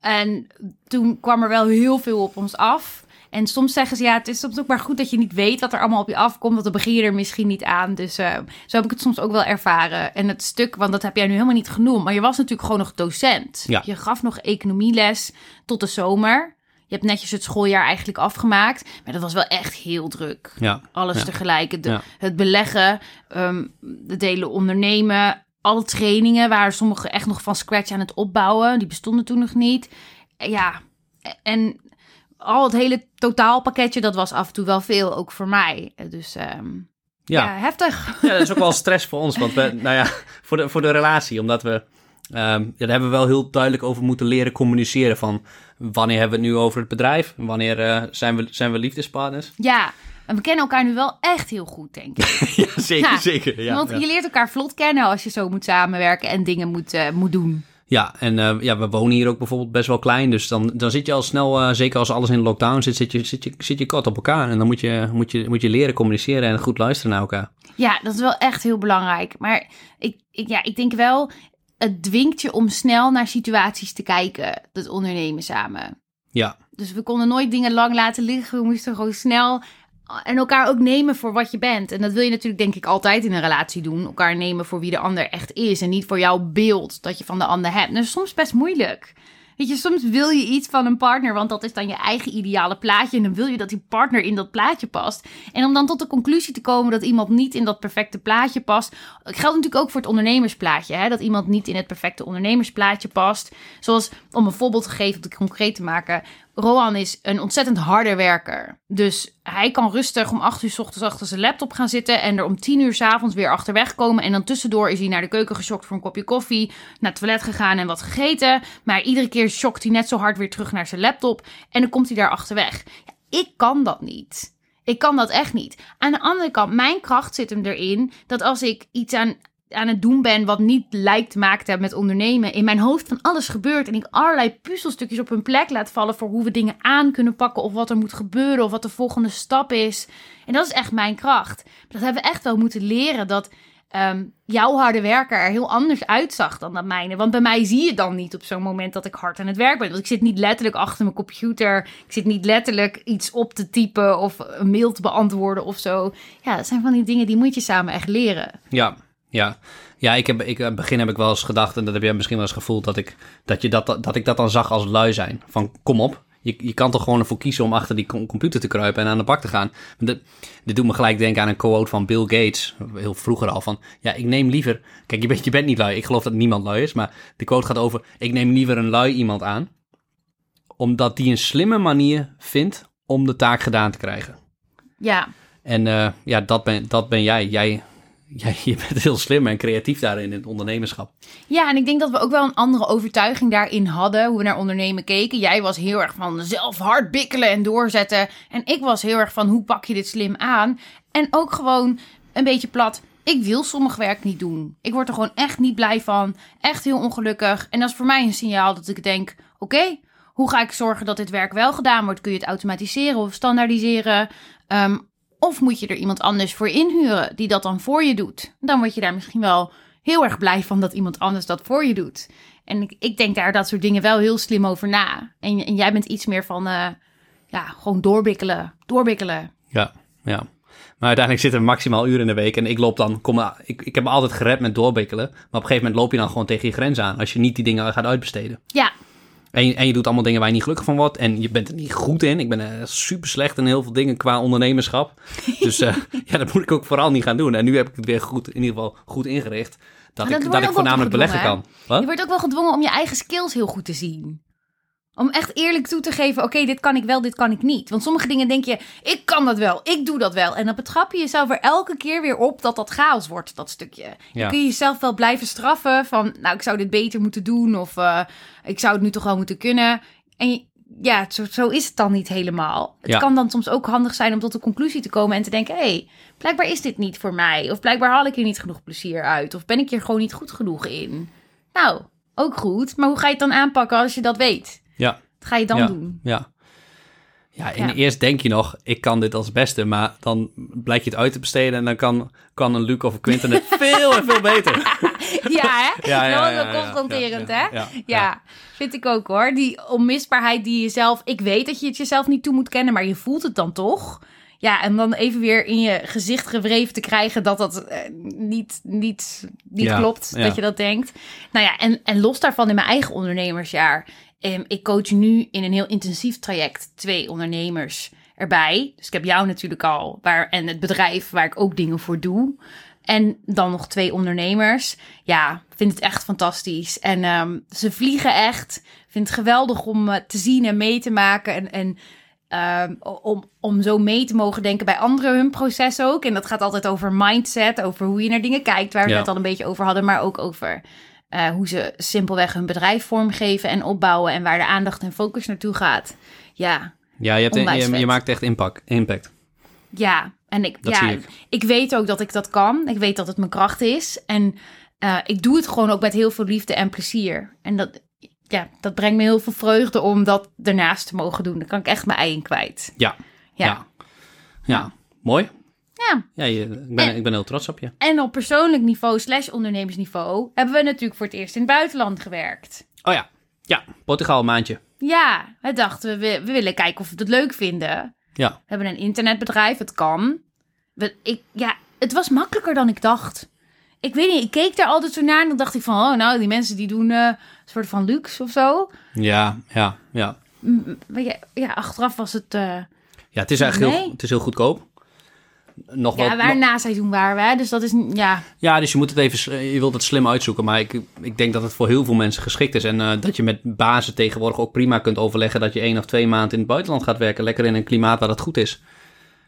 En toen kwam er wel heel veel op ons af. En soms zeggen ze, ja, het is soms ook maar goed dat je niet weet wat er allemaal op je afkomt, want dan begin je er misschien niet aan. Dus uh, zo heb ik het soms ook wel ervaren. En het stuk, want dat heb jij nu helemaal niet genoemd, maar je was natuurlijk gewoon nog docent. Ja. Je gaf nog economieles tot de zomer. Je hebt netjes het schooljaar eigenlijk afgemaakt, maar dat was wel echt heel druk. Ja. Alles ja. tegelijk, de, Ja. het beleggen, um, de delen ondernemen, alle trainingen waren sommigen echt nog van scratch aan het opbouwen. Die bestonden toen nog niet. Ja, en al het hele totaalpakketje, dat was af en toe wel veel, ook voor mij. Dus um, ja. ja. heftig. Ja, dat is ook wel stress voor ons, want we, <laughs> nou ja, voor de, voor de relatie, omdat we, um, ja, daar hebben we wel heel duidelijk over moeten leren communiceren van wanneer hebben we het nu over het bedrijf, wanneer uh, zijn, we, zijn we liefdespartners. Ja, en we kennen elkaar nu wel echt heel goed, denk ik. <laughs> ja, zeker, ja, zeker. Ja, want je leert elkaar vlot kennen als je zo moet samenwerken en dingen moet, uh, moet doen. Ja, en uh, ja, we wonen hier ook bijvoorbeeld best wel klein. Dus dan, dan zit je al snel, uh, zeker als alles in lockdown zit, zit je, zit je, zit je kort op elkaar. En dan moet je, moet, je, moet je leren communiceren en goed luisteren naar elkaar. Ja, dat is wel echt heel belangrijk. Maar ik, ik, ja, ik denk wel, het dwingt je om snel naar situaties te kijken, dat ondernemen samen. Ja. Dus we konden nooit dingen lang laten liggen. We moesten gewoon snel en elkaar ook nemen voor wat je bent. En dat wil je natuurlijk denk ik altijd in een relatie doen. Elkaar nemen voor wie de ander echt is. En niet voor jouw beeld dat je van de ander hebt. Dat is soms best moeilijk. Weet je, soms wil je iets van een partner, want dat is dan je eigen ideale plaatje. En dan wil je dat die partner in dat plaatje past. En om dan tot de conclusie te komen dat iemand niet in dat perfecte plaatje past. Geldt natuurlijk ook voor het ondernemersplaatje. Hè? Dat iemand niet in het perfecte ondernemersplaatje past. Zoals, om een voorbeeld te geven, om het concreet te maken. Rohan is een ontzettend harde werker. Dus hij kan rustig om 8 uur s ochtends achter zijn laptop gaan zitten. En er om 10 uur s avonds weer achterweg komen. En dan tussendoor is hij naar de keuken geschokt voor een kopje koffie. Naar het toilet gegaan en wat gegeten. Maar iedere keer shokt hij net zo hard weer terug naar zijn laptop. En dan komt hij daar achterweg. Ja, ik kan dat niet. Ik kan dat echt niet. Aan de andere kant, mijn kracht zit hem erin dat als ik iets aan, aan het doen ben wat niet lijkt te maken met ondernemen, in mijn hoofd van alles gebeurt en ik allerlei puzzelstukjes op hun plek laat vallen voor hoe we dingen aan kunnen pakken of wat er moet gebeuren of wat de volgende stap is. En dat is echt mijn kracht. Dat hebben we echt wel moeten leren dat ehm, jouw harde werken er heel anders uitzag dan dat mijne. Want bij mij zie je dan niet op zo'n moment dat ik hard aan het werk ben. Want ik zit niet letterlijk achter mijn computer. Ik zit niet letterlijk iets op te typen of een mail te beantwoorden of zo. Ja, dat zijn van die dingen die moet je samen echt leren. Ja, ja. Ja, ik heb, ik, in het begin heb ik wel eens gedacht, en dat heb jij misschien wel eens gevoeld, dat ik dat, je dat, dat ik dat dan zag als lui zijn. Van kom op, je, je kan toch gewoon ervoor kiezen om achter die com- computer te kruipen en aan de bak te gaan. Dit, dit doet me gelijk denken aan een quote van Bill Gates, heel vroeger al, van ja, ik neem liever... Kijk, je bent, je bent niet lui, ik geloof dat niemand lui is, maar de quote gaat over, ik neem liever een lui iemand aan, omdat die een slimme manier vindt om de taak gedaan te krijgen. Ja, En eh, ja, dat ben, dat ben jij. jij. Jij <laughs> je bent heel slim en creatief daarin in het ondernemerschap. Ja, en ik denk dat we ook wel een andere overtuiging daarin hadden, hoe we naar ondernemen keken. Jij was heel erg van zelf hard bikkelen en doorzetten. En ik was heel erg van hoe pak je dit slim aan? En ook gewoon een beetje plat. Ik wil sommig werk niet doen. Ik word er gewoon echt niet blij van. Echt heel ongelukkig. En dat is voor mij een signaal dat ik denk: oké, hoe ga ik zorgen dat dit werk wel gedaan wordt? Kun je het automatiseren of standaardiseren? Ehm, of moet je er iemand anders voor inhuren die dat dan voor je doet? Dan word je daar misschien wel heel erg blij van dat iemand anders dat voor je doet. En ik, ik denk daar dat soort dingen wel heel slim over na. En, en jij bent iets meer van, eh, ja, gewoon doorbikkelen, doorbikkelen. Ja, ja. Maar uiteindelijk zitten we maximaal uren in de week. En ik loop dan, kom, maar- ik, ik heb me altijd gered met doorbikkelen. Maar op een gegeven moment loop je dan gewoon tegen je grens aan. Als je niet die dingen gaat uitbesteden. Ja, En je, en je doet allemaal dingen waar je niet gelukkig van wordt. En je bent er niet goed in. Ik ben eh, super slecht in heel veel dingen qua ondernemerschap. <laughs> Dus eh, ja, dat moet ik ook vooral niet gaan doen. En nu heb ik het weer goed, in ieder geval goed ingericht. Dat ik, dat ik voornamelijk beleggen kan. Wat? je wordt ook wel gedwongen om je eigen skills heel goed te zien. Om echt eerlijk toe te geven, oké, dit kan ik wel, dit kan ik niet. Want sommige dingen denk je, ik kan dat wel, ik doe dat wel. En dan betrap je jezelf er elke keer weer op dat dat chaos wordt, dat stukje. Ja. Dan kun je jezelf wel blijven straffen van, nou, ik zou dit beter moeten doen. Of eh, ik zou het nu toch wel moeten kunnen. En je- ja, zo, zo is het dan niet helemaal. Het Ja. kan dan soms ook handig zijn om tot een conclusie te komen en te denken, hé, hey, blijkbaar is dit niet voor mij. Of blijkbaar haal ik hier niet genoeg plezier uit. Of ben ik hier gewoon niet goed genoeg in. Nou, ook goed. Maar hoe ga je het dan aanpakken als je dat weet? Ja. Wat ga je dan ja, doen? Ja. Ja, en Ja. eerst denk je nog, ik kan dit als beste, maar dan blijkt je het uit te besteden en dan kan, kan een Luc of een Quinten het <laughs> veel en veel beter. <laughs> Ja, hè? Ja, ja, wel confronterend, hè? ja, vind ik ook hoor. Die onmisbaarheid die je zelf... Ik weet dat je het jezelf niet toe moet kennen, maar je voelt het dan toch. Ja, en dan even weer in je gezicht gewreven te krijgen dat dat eh, niet, niet, niet klopt, dat je dat denkt. Nou ja, en, en los daarvan in mijn eigen ondernemersjaar. Ehm, ik coach nu in een heel intensief traject twee ondernemers erbij. Dus ik heb jou natuurlijk al, waar, en het bedrijf waar ik ook dingen voor doe. En dan nog twee ondernemers. Ja, vind het echt fantastisch. En ehm, ze vliegen echt. Ik vind het geweldig om eh, te zien en mee te maken. En, en ehm, om, om zo mee te mogen denken bij anderen hun proces ook. En dat gaat altijd over mindset, over hoe je naar dingen kijkt, waar we Ja. het al een beetje over hadden. Maar ook over eh, hoe ze simpelweg hun bedrijf vormgeven en opbouwen. En waar de aandacht en focus naartoe gaat. Ja, Ja, je, hebt, je, maakt echt impact. impact. Ja, en ik, Dat ja, ik. ik weet ook dat ik dat kan. Ik weet dat het mijn kracht is. En eh, ik doe het gewoon ook met heel veel liefde en plezier. En dat, ja, dat brengt me heel veel vreugde om dat ernaast te mogen doen. Dan kan ik echt mijn ei in kwijt. Ja. Ja. Ja. Ja. Mooi. Ja. Ja, je, ik, ben, En- ik ben heel trots op je. En op persoonlijk niveau slash ondernemersniveau hebben we natuurlijk voor het eerst in het buitenland gewerkt. Oh ja. Ja, Portugal een maandje. Ja, we dachten, we, we willen kijken of we het leuk vinden. Ja. We hebben een internetbedrijf, het kan. We, ik, ja, het was makkelijker dan ik dacht. Ik weet niet, ik keek daar altijd zo naar en dan dacht ik van... oh, nou, die mensen die doen eh, een soort van luxe of zo. Ja, ja, ja. Maar ja, ja, achteraf was het... eh, Ja, het is eigenlijk heel, het is heel goedkoop. Nog ja, wat, waar nog- na seizoen waren we, hè, dus dat is... Ja, ja, dus je moet het even, s- je wilt het slim uitzoeken. Maar ik, ik denk dat het voor heel veel mensen geschikt is. En eh, dat je met bazen tegenwoordig ook prima kunt overleggen dat je één of twee maanden in het buitenland gaat werken. Lekker in een klimaat waar dat goed is.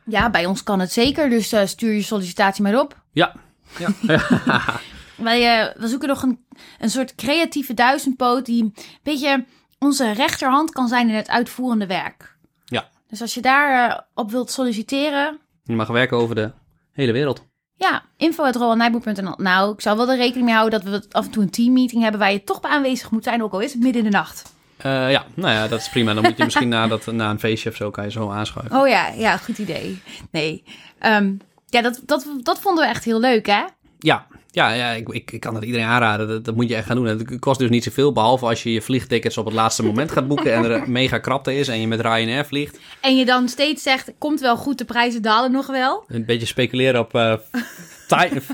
ja, bij ons kan het zeker, dus eh, stuur je sollicitatie maar op. Ja. ja. <laughs> Wij eh, we zoeken nog een, een soort creatieve duizendpoot... die een beetje onze rechterhand kan zijn in het uitvoerende werk. Ja. Dus als je daar eh, op wilt solliciteren... Je mag werken over de hele wereld. Ja, info.rolandnijboer.nl. Nou, ik zal wel er rekening mee houden dat we af en toe een teammeeting hebben waar je toch bij aanwezig moet zijn, ook al is het midden in de nacht. Eh, ja, nou ja, dat is prima. Dan moet je misschien na, dat, na een feestje of zo kan je zo aanschuiven. Oh ja, ja, goed idee. Nee. Ehm, ja, dat, dat, dat vonden we echt heel leuk, hè? Ja, Ja, ja ik, ik, ik kan het iedereen aanraden. Dat, dat moet je echt gaan doen. Het kost dus niet zoveel, behalve als je je vliegtickets op het laatste moment gaat boeken en er <laughs> mega krapte is en je met Ryanair vliegt. En je dan steeds zegt, komt wel goed, de prijzen dalen nog wel. Een beetje speculeren op... eh,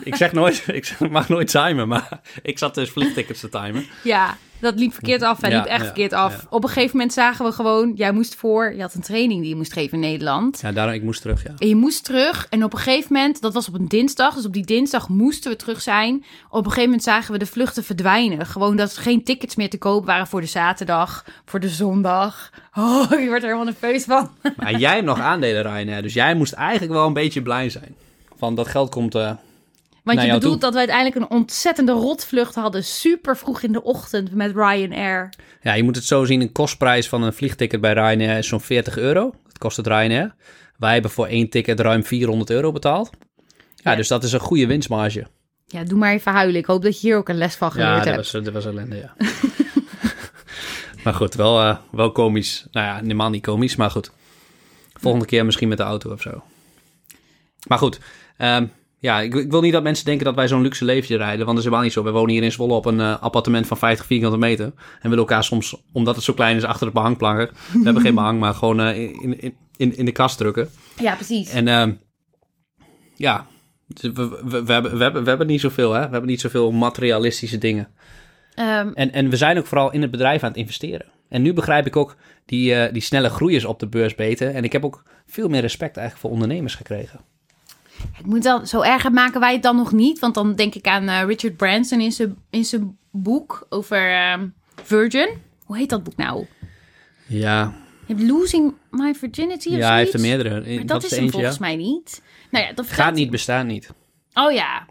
ik zeg nooit, <laughs> ik mag nooit timen, maar ik zat dus vliegtickets te timen. Ja, dat liep verkeerd af. Hij Ja, liep echt ja, verkeerd af. ja. Op een gegeven moment zagen we gewoon, jij moest voor, je had een training die je moest geven in Nederland. Ja, daarom, ik moest terug, ja. En je moest terug. En op een gegeven moment, dat was op een dinsdag. Dus op die dinsdag moesten we terug zijn. Op een gegeven moment zagen we de vluchten verdwijnen. Gewoon dat er geen tickets meer te koop waren voor de zaterdag, voor de zondag. Oh, <laughs> je wordt er helemaal nerveus van. Maar jij hebt nog aandelen Ryanair, dus jij moest eigenlijk wel een beetje blij zijn. Van dat geld komt... eh, Want je bedoelt toe. dat we uiteindelijk een ontzettende rotvlucht hadden. Super vroeg in de ochtend met Ryanair. Ja, je moet het zo zien. Een kostprijs van een vliegticket bij Ryanair is zo'n 40 euro. Dat kost het Ryanair. Wij hebben voor één ticket ruim 400 euro betaald. Ja, Ja. dus dat is een goede winstmarge. Ja, doe maar even huilen. Ik hoop dat je hier ook een les van geleerd Ja, dat hebt. was, dat was ellende, ja. <laughs> maar goed, wel, eh, wel komisch. Nou ja, helemaal niet komisch, maar goed. Volgende keer misschien met de auto of zo. Maar goed, ehm, ja, ik, ik wil niet dat mensen denken dat wij zo'n luxe leventje rijden. Want dat is helemaal niet zo. We wonen hier in Zwolle op een eh, appartement van 50 vierkante meter. En willen elkaar soms, omdat het zo klein is, achter de behang planken. We hebben geen behang, maar gewoon eh, in, in, in, in de kast drukken. Ja, precies. En ehm, ja, dus we, we, we, hebben, we, hebben, we hebben niet zoveel, hè. We hebben niet zoveel materialistische dingen. Ehm, En, en we zijn ook vooral in het bedrijf aan het investeren. En nu begrijp ik ook die, eh, die snelle groeiers op de beurs beter. En ik heb ook veel meer respect eigenlijk voor ondernemers gekregen. Ik moet dan, zo erg maken wij het dan nog niet. Want dan denk ik aan eh, Richard Branson in zijn, in zijn boek over ehm, Virgin. Hoe heet dat boek nou? Ja, Je hebt Losing My Virginity of ja hij heeft er meerdere. Maar dat, dat is is hem eentje, ja. volgens mij niet. Nou ja, dat Gaat niet, bestaat niet. Oh ja.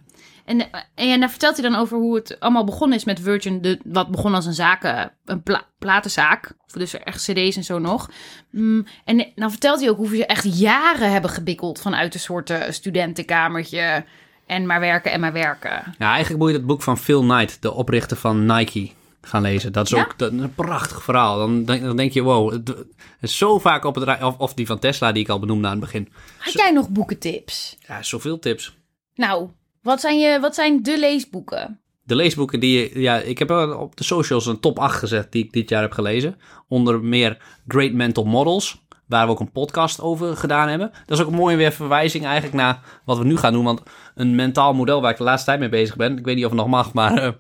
En, en daar vertelt hij dan over hoe het allemaal begonnen is met Virgin. De, wat begon als een zaken, een pla- platenzaak. Of Dus echt cd's en zo nog. Mm, en dan vertelt hij ook hoe ze echt jaren hebben gebikkeld vanuit een soort eh, studentenkamertje. En maar werken en maar werken. Ja, eigenlijk moet je het boek van Phil Knight, de oprichter van Nike, gaan lezen. Dat is Ja? ook dat is een prachtig verhaal. Dan, denk- dan denk je, wow, het het is zo vaak op het rij... Of, of die van Tesla, die ik al benoemde aan het begin. Had jij nog boekentips? Ja, zoveel tips. Nou, wat zijn, je, wat zijn de leesboeken? De leesboeken die. Ja, ik heb op de socials een top 8 gezet die ik dit jaar heb gelezen. Onder meer Great Mental Models, waar we ook een podcast over gedaan hebben. Dat is ook een mooie weer verwijzing eigenlijk naar wat we nu gaan doen. Want een mentaal model waar ik de laatste tijd mee bezig ben, ik weet niet of het nog mag, maar eh,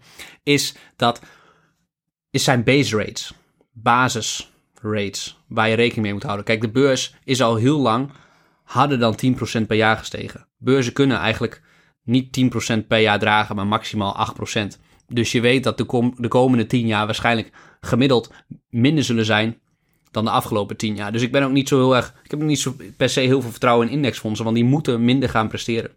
is dat... Is zijn base rates. Basis rates, waar je rekening mee moet houden. Kijk, de beurs is al heel lang harder dan 10% per jaar gestegen. Beurzen kunnen eigenlijk niet 10% per jaar dragen, maar maximaal 8%. Dus je weet dat de, kom- de komende 10 jaar waarschijnlijk gemiddeld minder zullen zijn dan de afgelopen 10 jaar. Dus ik ben ook niet zo heel erg. Ik heb ook niet zo per se heel veel vertrouwen in indexfondsen, want die moeten minder gaan presteren.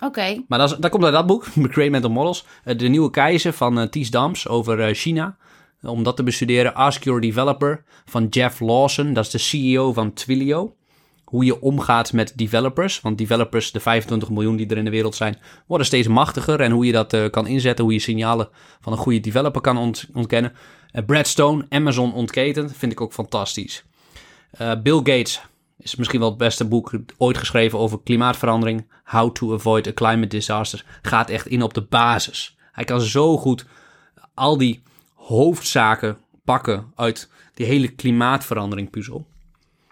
Oké. Maar dat, is, dat komt uit dat boek, <laughs> Great Mental Models. Eh, De nieuwe keizer van eh, Ties Dams over eh, China. Om dat te bestuderen, Ask Your Developer van Jeff Lawson. Dat is de CEO van Twilio. Hoe je omgaat met developers. Want developers, de 25 miljoen die er in de wereld zijn, worden steeds machtiger. En hoe je dat eh, kan inzetten, hoe je signalen van een goede developer kan ont- ontkennen. Eh, Brad Stone, Amazon ontketend, vind ik ook fantastisch. Eh, Bill Gates is misschien wel het beste boek ooit geschreven over klimaatverandering. How to avoid a climate disaster. Gaat echt in op de basis. Hij kan zo goed al die hoofdzaken pakken uit die hele klimaatverandering puzzel.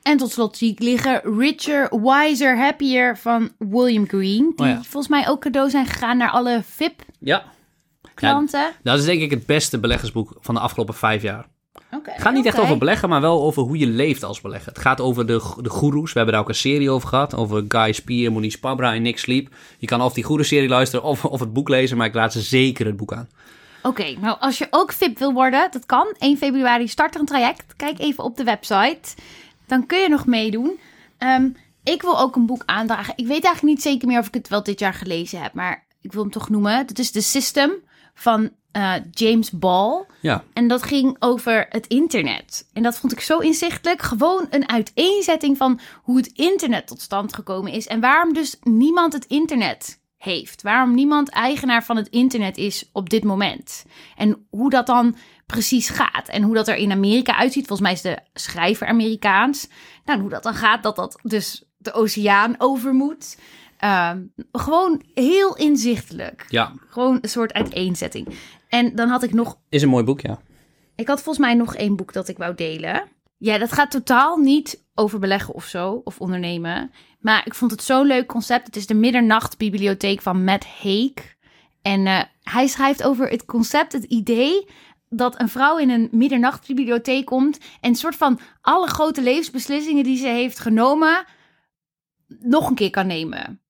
En tot slot zie ik liggen Richer, Wiser, Happier van William Green. Die Oh ja. volgens mij ook cadeau zijn gegaan naar alle VIP-klanten. Ja, dat is denk ik het beste beleggersboek van de afgelopen vijf jaar. Oké, Het gaat niet echt over beleggen, maar wel over hoe je leeft als belegger. Het gaat over de, de goeroes. We hebben daar ook een serie over gehad. Over Guy Spier, Moniz Pabra en Nick Sleep. Je kan of die goede serie luisteren of, of het boek lezen, maar ik laat ze zeker het boek aan. Oké, nou als je ook VIP wil worden, dat kan. 1 februari start er een traject. Kijk even op de website. Dan kun je nog meedoen. Ehm, ik wil ook een boek aandragen. Ik weet eigenlijk niet zeker meer of ik het wel dit jaar gelezen heb, maar ik wil hem toch noemen. Dat is The System van eh, James Ball. Ja, En dat ging over het internet. En dat vond ik zo inzichtelijk. Gewoon een uiteenzetting van hoe het internet tot stand gekomen is. En waarom dus niemand het internet heeft. Waarom niemand eigenaar van het internet is op dit moment. En hoe dat dan precies gaat. En hoe dat er in Amerika uitziet. Volgens mij is de schrijver Amerikaans. Nou, hoe dat dan gaat, dat dat dus de oceaan over moet. Ehm, gewoon heel inzichtelijk. Ja, Gewoon een soort uiteenzetting. En dan had ik nog is een mooi boek, ja. Ik had volgens mij nog één boek dat ik wou delen. Ja, dat gaat totaal niet over beleggen of zo, of ondernemen. Maar ik vond het zo'n leuk concept. Het is de Middernachtbibliotheek van Matt Haig. En eh, hij schrijft over het concept, het idee dat een vrouw in een middernachtbibliotheek komt en soort van alle grote levensbeslissingen die ze heeft genomen nog een keer kan nemen.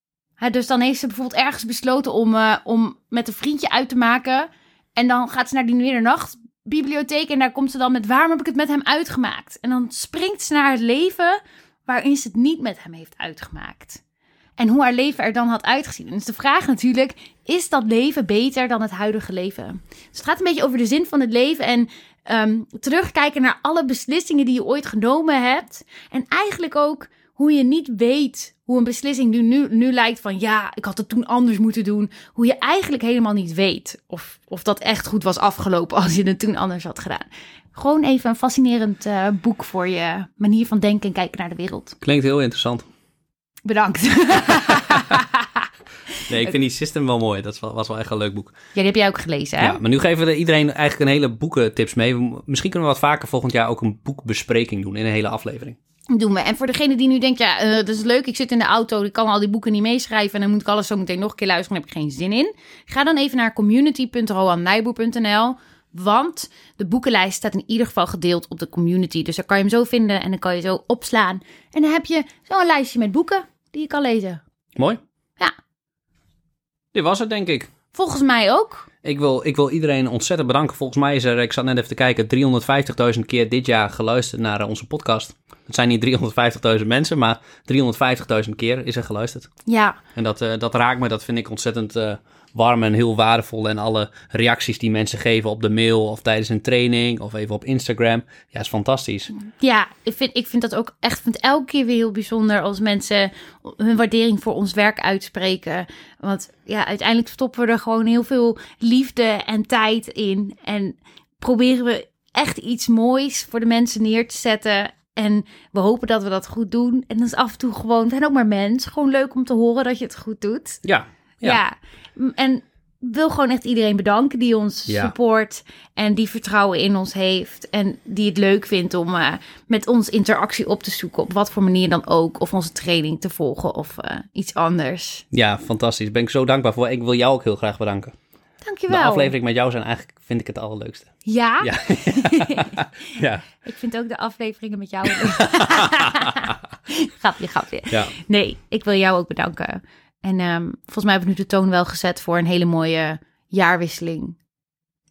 Dus dan heeft ze bijvoorbeeld ergens besloten om, eh, om met een vriendje uit te maken. En dan gaat ze naar die middernachtbibliotheek en daar komt ze dan met waarom heb ik het met hem uitgemaakt? En dan springt ze naar het leven waarin ze het niet met hem heeft uitgemaakt. En hoe haar leven er dan had uitgezien. En dus de vraag natuurlijk, is dat leven beter dan het huidige leven? Dus het gaat een beetje over de zin van het leven en ehm, terugkijken naar alle beslissingen die je ooit genomen hebt. En eigenlijk ook hoe je niet weet hoe een beslissing nu, nu, nu lijkt van ja, ik had het toen anders moeten doen. Hoe je eigenlijk helemaal niet weet of, of dat echt goed was afgelopen als je het toen anders had gedaan. Gewoon even een fascinerend eh, boek voor je manier van denken en kijken naar de wereld. Klinkt heel interessant. Bedankt. <laughs> Nee, ik vind die system wel mooi. Dat was wel echt een leuk boek. Ja, die heb jij ook gelezen, hè? Ja, maar nu geven we iedereen eigenlijk een hele boekentips mee. Misschien kunnen we wat vaker volgend jaar ook een boekbespreking doen in een hele aflevering. Doen we. En voor degene die nu denkt, ja, eh, dat is leuk, ik zit in de auto, ik kan al die boeken niet meeschrijven en dan moet ik alles zo meteen nog een keer luisteren, daar heb ik geen zin in. Ga dan even naar community.roannijboer.nl, want de boekenlijst staat in ieder geval gedeeld op de community. Dus daar kan je hem zo vinden en dan kan je zo opslaan. En dan heb je zo'n lijstje met boeken die je kan lezen. Mooi. Ja. Dit was het, denk ik. Volgens mij ook. Ik wil, ik wil iedereen ontzettend bedanken. Volgens mij is er, ik zat net even te kijken, 350.000 keer dit jaar geluisterd naar eh, onze podcast. Het zijn niet 350.000 mensen, maar 350.000 keer is er geluisterd. Ja, En dat, eh, dat raakt me, dat vind ik ontzettend eh, warm en heel waardevol. En alle reacties die mensen geven op de mail of tijdens een training of even op Instagram. Ja, is fantastisch. Ja, ik vind, ik vind dat ook echt vind elke keer weer heel bijzonder als mensen hun waardering voor ons werk uitspreken. Want ja, uiteindelijk stoppen we er gewoon heel veel liefde en tijd in. En proberen we echt iets moois voor de mensen neer te zetten. En we hopen dat we dat goed doen. En dat is af en toe gewoon, we zijn ook maar mens. Gewoon leuk om te horen dat je het goed doet. Ja, Ja. En wil gewoon echt iedereen bedanken die ons Ja. support en die vertrouwen in ons heeft en die het leuk vindt om eh, met ons interactie op te zoeken op wat voor manier dan ook, of onze training te volgen of eh, iets anders. ja, fantastisch. Ben ik zo dankbaar voor. Ik wil jou ook heel graag bedanken. Dankjewel. De aflevering met jou zijn eigenlijk, vind ik het allerleukste. Ja, Ja. <laughs> ja. ik vind ook de afleveringen met jou. <laughs> <laughs> grapje, grapje. ja. Nee, ik wil jou ook bedanken. En ehm, volgens mij heb ik nu de toon wel gezet voor een hele mooie jaarwisseling.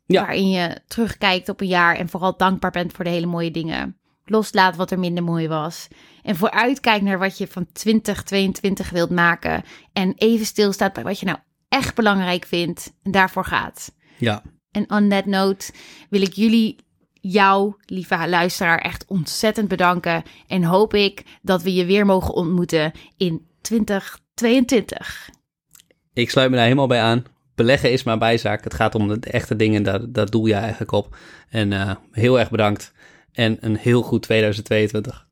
Ja. Waarin je terugkijkt op een jaar en vooral dankbaar bent voor de hele mooie dingen. Loslaat wat er minder mooi was. En vooruitkijkt naar wat je van 2022 wilt maken. En even stilstaat bij wat je nou echt belangrijk vindt. En daarvoor gaat. ja. En on that note wil ik jullie, jou, lieve luisteraar, echt ontzettend bedanken. En hoop ik dat we je weer mogen ontmoeten in 2022. Ik sluit me daar helemaal bij aan. Beleggen is maar bijzaak. Het gaat om de echte dingen, daar, daar doe je eigenlijk op. En eh, heel erg bedankt. En een heel goed 2022.